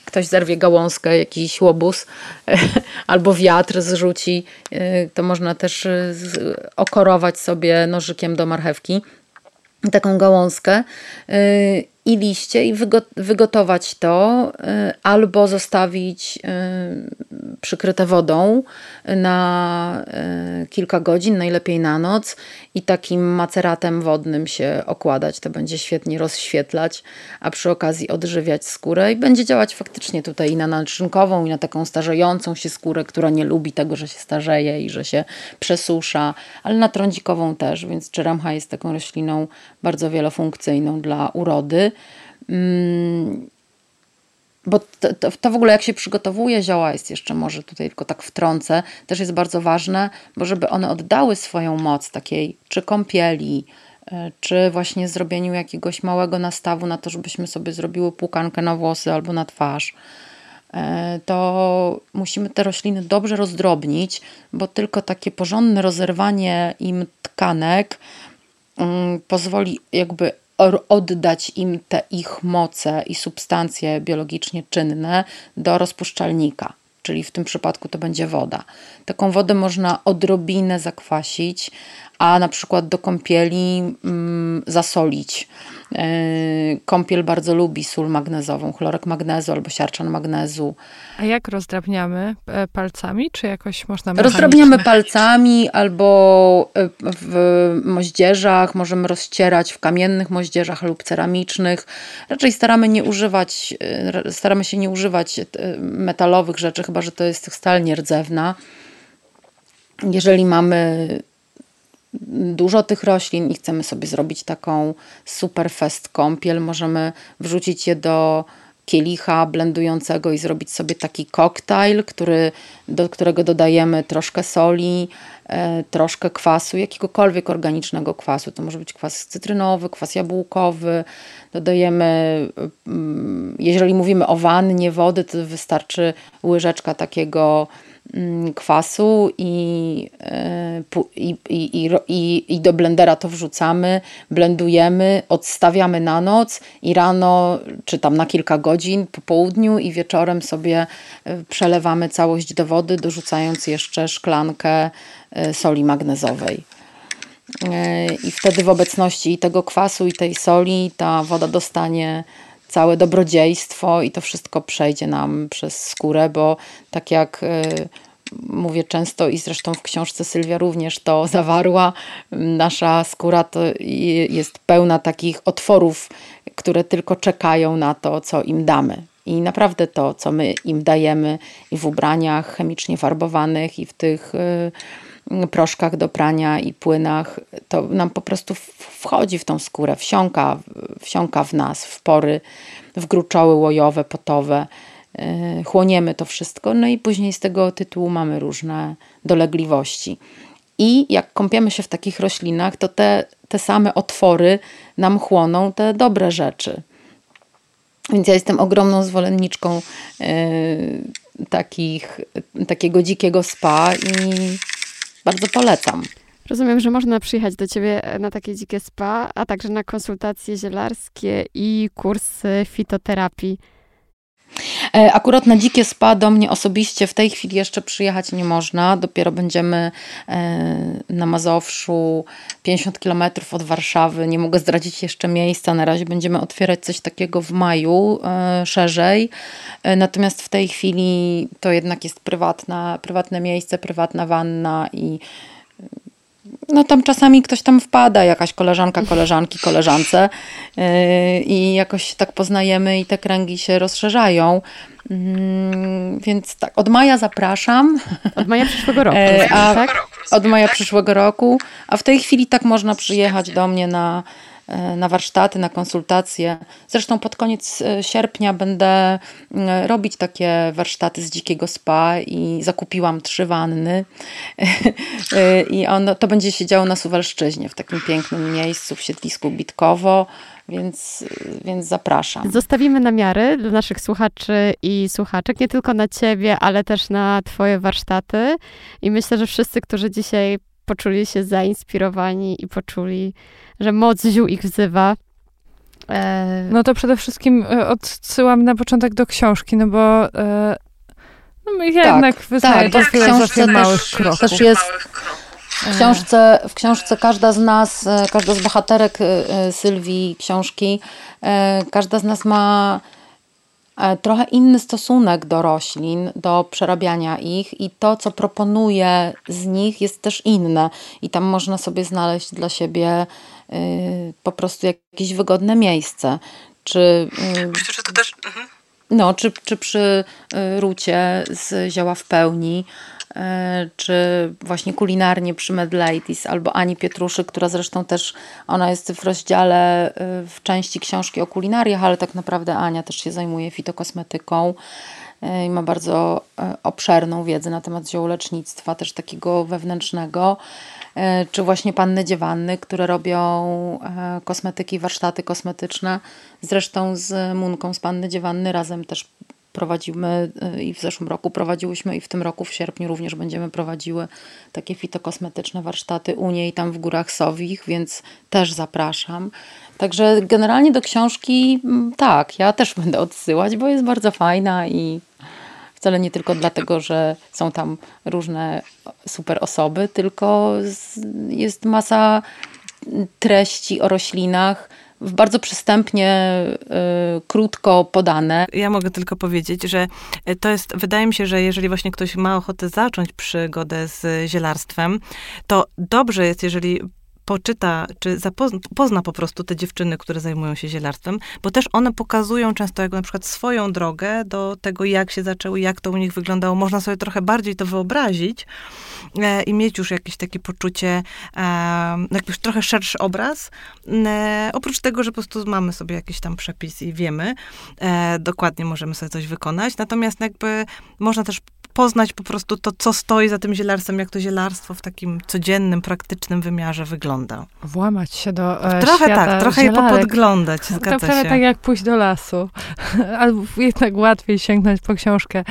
ktoś zerwie gałązkę, jakiś łobuz, albo wiatr zrzuci, y, to można też okorować sobie nożykiem do marchewki taką gałązkę y, i liście i wygotować to y, albo zostawić y, przykryte wodą na y, kilka godzin, najlepiej na noc i takim maceratem wodnym się okładać. To będzie świetnie rozświetlać, a przy okazji odżywiać skórę i będzie działać faktycznie tutaj i na naczynkową, i na taką starzejącą się skórę, która nie lubi tego, że się starzeje i że się przesusza, ale na trądzikową też, więc czeremcha jest taką rośliną bardzo wielofunkcyjną dla urody. Mm, bo to, to, to, w ogóle jak się przygotowuje zioła, jest jeszcze może tutaj tylko tak wtrącę, też jest bardzo ważne, bo żeby one oddały swoją moc takiej czy kąpieli, e, czy właśnie zrobieniu jakiegoś małego nastawu na to, żebyśmy sobie zrobiły płukankę na włosy albo na twarz, e, to musimy te rośliny dobrze rozdrobnić, bo tylko takie porządne rozerwanie im tkanek mm, pozwoli jakby oddać im te ich moce i substancje biologicznie czynne do rozpuszczalnika, czyli w tym przypadku to będzie woda. Taką wodę można odrobinę zakwasić, a na przykład do kąpieli mm, zasolić. Yy, kąpiel bardzo lubi sól magnezową, chlorek magnezu albo siarczan magnezu. A jak rozdrabniamy? E, palcami, czy jakoś można? Rozdrabniamy palcami albo e, w moździerzach, możemy rozcierać w kamiennych moździerzach lub ceramicznych. Raczej staramy nie używać, e, staramy się nie używać metalowych rzeczy, chyba że to jest stal nierdzewna. Jeżeli mamy dużo tych roślin i chcemy sobie zrobić taką super fest kąpiel, możemy wrzucić je do kielicha blendującego i zrobić sobie taki koktajl, który, do którego dodajemy troszkę soli, e, troszkę kwasu, jakiegokolwiek organicznego kwasu. To może być kwas cytrynowy, kwas jabłkowy. Dodajemy, mm, jeżeli mówimy o wannie wody, to wystarczy łyżeczka takiego kwasu i, e, i, i, i, i do blendera to wrzucamy, blendujemy, odstawiamy na noc i rano, czy tam na kilka godzin po południu i wieczorem sobie e, przelewamy całość do wody, dorzucając jeszcze szklankę e, soli magnezowej. I wtedy w obecności tego kwasu i tej soli ta woda dostanie całe dobrodziejstwo i to wszystko przejdzie nam przez skórę, bo tak jak y, mówię często i zresztą w książce Sylwia również to zawarła, nasza skóra to jest pełna takich otworów, które tylko czekają na to, co im damy. I naprawdę to, co my im dajemy i w ubraniach chemicznie farbowanych, i w tych y, proszkach do prania i płynach, to nam po prostu wchodzi w tą skórę, wsiąka, wsiąka w nas, w pory w gruczoły łojowe, potowe. E, chłoniemy to wszystko, no i później z tego tytułu mamy różne dolegliwości. I jak kąpiemy się w takich roślinach, to te, te same otwory nam chłoną te dobre rzeczy. Więc ja jestem ogromną zwolenniczką e, takich, takiego dzikiego spa i bardzo polecam. Rozumiem, że można przyjechać do ciebie na takie dzikie spa, a także na konsultacje zielarskie i kursy fitoterapii. E, akurat na dzikie spa do mnie osobiście w tej chwili jeszcze przyjechać nie można. Dopiero będziemy e, na Mazowszu, 50 km od Warszawy. Nie mogę zdradzić jeszcze miejsca. Na razie będziemy otwierać coś takiego w maju e, szerzej. Natomiast w tej chwili to jednak jest prywatna, prywatne miejsce, prywatna wanna i no tam czasami ktoś tam wpada, jakaś koleżanka, koleżanki, koleżance yy, i jakoś się tak poznajemy i te kręgi się rozszerzają. Yy, więc tak, od maja zapraszam. Od maja przyszłego roku. Yy, a, tak? Od maja przyszłego roku. A w tej chwili tak można przyjechać do mnie na e, na warsztaty, na konsultacje. Zresztą pod koniec e, sierpnia będę robić takie warsztaty z dzikiego spa i zakupiłam trzy wanny. I ono, to będzie się działo na Suwalszczyźnie, w takim pięknym miejscu, w siedlisku Bitkowo. Więc, więc zapraszam. Zostawimy namiary dla naszych słuchaczy i słuchaczek, nie tylko na ciebie, ale też na twoje warsztaty. I myślę, że wszyscy, którzy dzisiaj poczuli się zainspirowani i poczuli, że moc ziół ich wzywa. E... No to przede wszystkim e, odsyłam na początek do książki, no bo e... no ja tak, jednak wyznaję tak, filozofię małych kroków. Też jest, w książce, w książce każda z nas, e, każda z bohaterek e, Sylwii książki, każda z nas ma trochę inny stosunek do roślin, do przerabiania ich i to, co proponuje z nich, jest też inne. I tam można sobie znaleźć dla siebie y, po prostu jakieś wygodne miejsce. Czy, y, to też. Mhm. No, czy, czy przy y, rucie z zioła w pełni, E, czy właśnie kulinarnie przy Mad Ladies, albo Ani Pietruszy, która zresztą też, ona jest w rozdziale e, w części książki o kulinariach, ale tak naprawdę Ania też się zajmuje fitokosmetyką e, i ma bardzo obszerną wiedzę na temat ziołolecznictwa, też takiego wewnętrznego, czy właśnie panny dziewanny, które robią kosmetyki, warsztaty kosmetyczne. Zresztą z Munką z panny dziewanny razem też prowadzimy y, i w zeszłym roku prowadziłyśmy i w tym roku w sierpniu również będziemy prowadziły takie fitokosmetyczne warsztaty u niej tam w Górach Sowich, więc też zapraszam. Także generalnie do książki mm, tak, ja też będę odsyłać, bo jest bardzo fajna i wcale nie tylko dlatego, że są tam różne super osoby, tylko jest masa treści o roślinach, bardzo przystępnie, y, krótko podane. Ja mogę tylko powiedzieć, że to jest, wydaje mi się, że jeżeli właśnie ktoś ma ochotę zacząć przygodę z zielarstwem, to dobrze jest, jeżeli poczyta, czy zapozna, pozna po prostu te dziewczyny, które zajmują się zielarstwem, bo też one pokazują często jak na przykład swoją drogę do tego, jak się zaczęły, jak to u nich wyglądało. Można sobie trochę bardziej to wyobrazić e, i mieć już jakieś takie poczucie, e, jakiś trochę szerszy obraz. E, oprócz tego, że po prostu mamy sobie jakiś tam przepis i wiemy, e, dokładnie możemy sobie coś wykonać. Natomiast jakby można też poznać po prostu to, co stoi za tym zielarstwem, jak to zielarstwo w takim codziennym, praktycznym wymiarze wygląda. Włamać się do e, Trochę tak, trochę zielarek. je popodglądać, zgadza to prawie się. tak jak pójść do lasu. Albo jednak łatwiej sięgnąć po książkę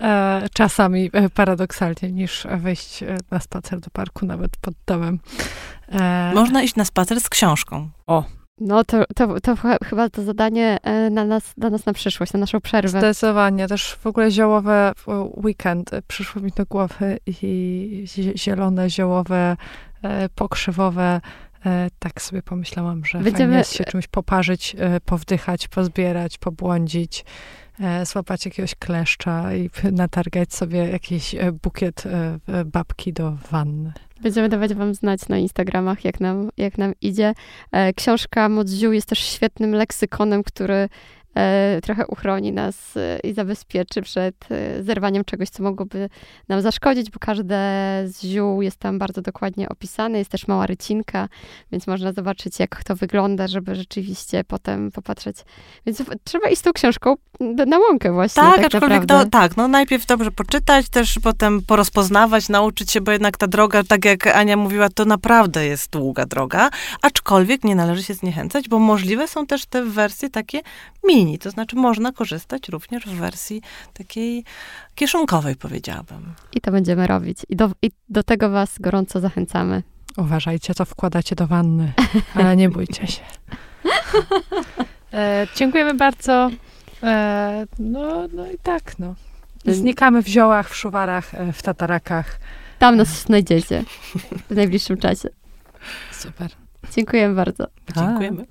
e, czasami e, paradoksalnie, niż wejść e, na spacer do parku, nawet pod domem. Można iść na spacer z książką. O, no to, to, to chyba to zadanie e, na nas, dla nas na przyszłość, na naszą przerwę. Zdecydowanie. Też w ogóle ziołowe weekend przyszło mi do głowy i zielone, ziołowe, e, pokrzywowe. E, tak sobie pomyślałam, że Będziemy... jest się czymś poparzyć, powdychać, pozbierać, pobłądzić, złapać jakiegoś kleszcza i natargać sobie jakiś bukiet babki do wanny. Będziemy dawać wam znać na Instagramach, jak nam, jak nam idzie. E, książka Moc Ziół jest też świetnym leksykonem, który trochę uchroni nas e, i zabezpieczy przed e, zerwaniem czegoś, co mogłoby nam zaszkodzić, bo każde z ziół jest tam bardzo dokładnie opisane. Jest też mała rycinka, więc można zobaczyć, jak to wygląda, żeby rzeczywiście potem popatrzeć. Więc trzeba iść z tą książką na łąkę właśnie. Tak, tak aczkolwiek do, tak, no najpierw dobrze poczytać, też potem porozpoznawać, nauczyć się, bo jednak ta droga, tak jak Ania mówiła, to naprawdę jest długa droga, aczkolwiek nie należy się zniechęcać, bo możliwe są też te wersje takie mini mini, to znaczy można korzystać również w wersji takiej kieszonkowej, powiedziałabym. I to będziemy robić. I do, i do tego was gorąco zachęcamy. Uważajcie, co wkładacie do wanny, ale nie bójcie się. E, dziękujemy bardzo. E, no, no i tak, no. Znikamy w ziołach, w szuwarach, e, w tatarakach. Tam nas znajdziecie w najbliższym czasie. Super. Dziękujemy bardzo. Dziękujemy.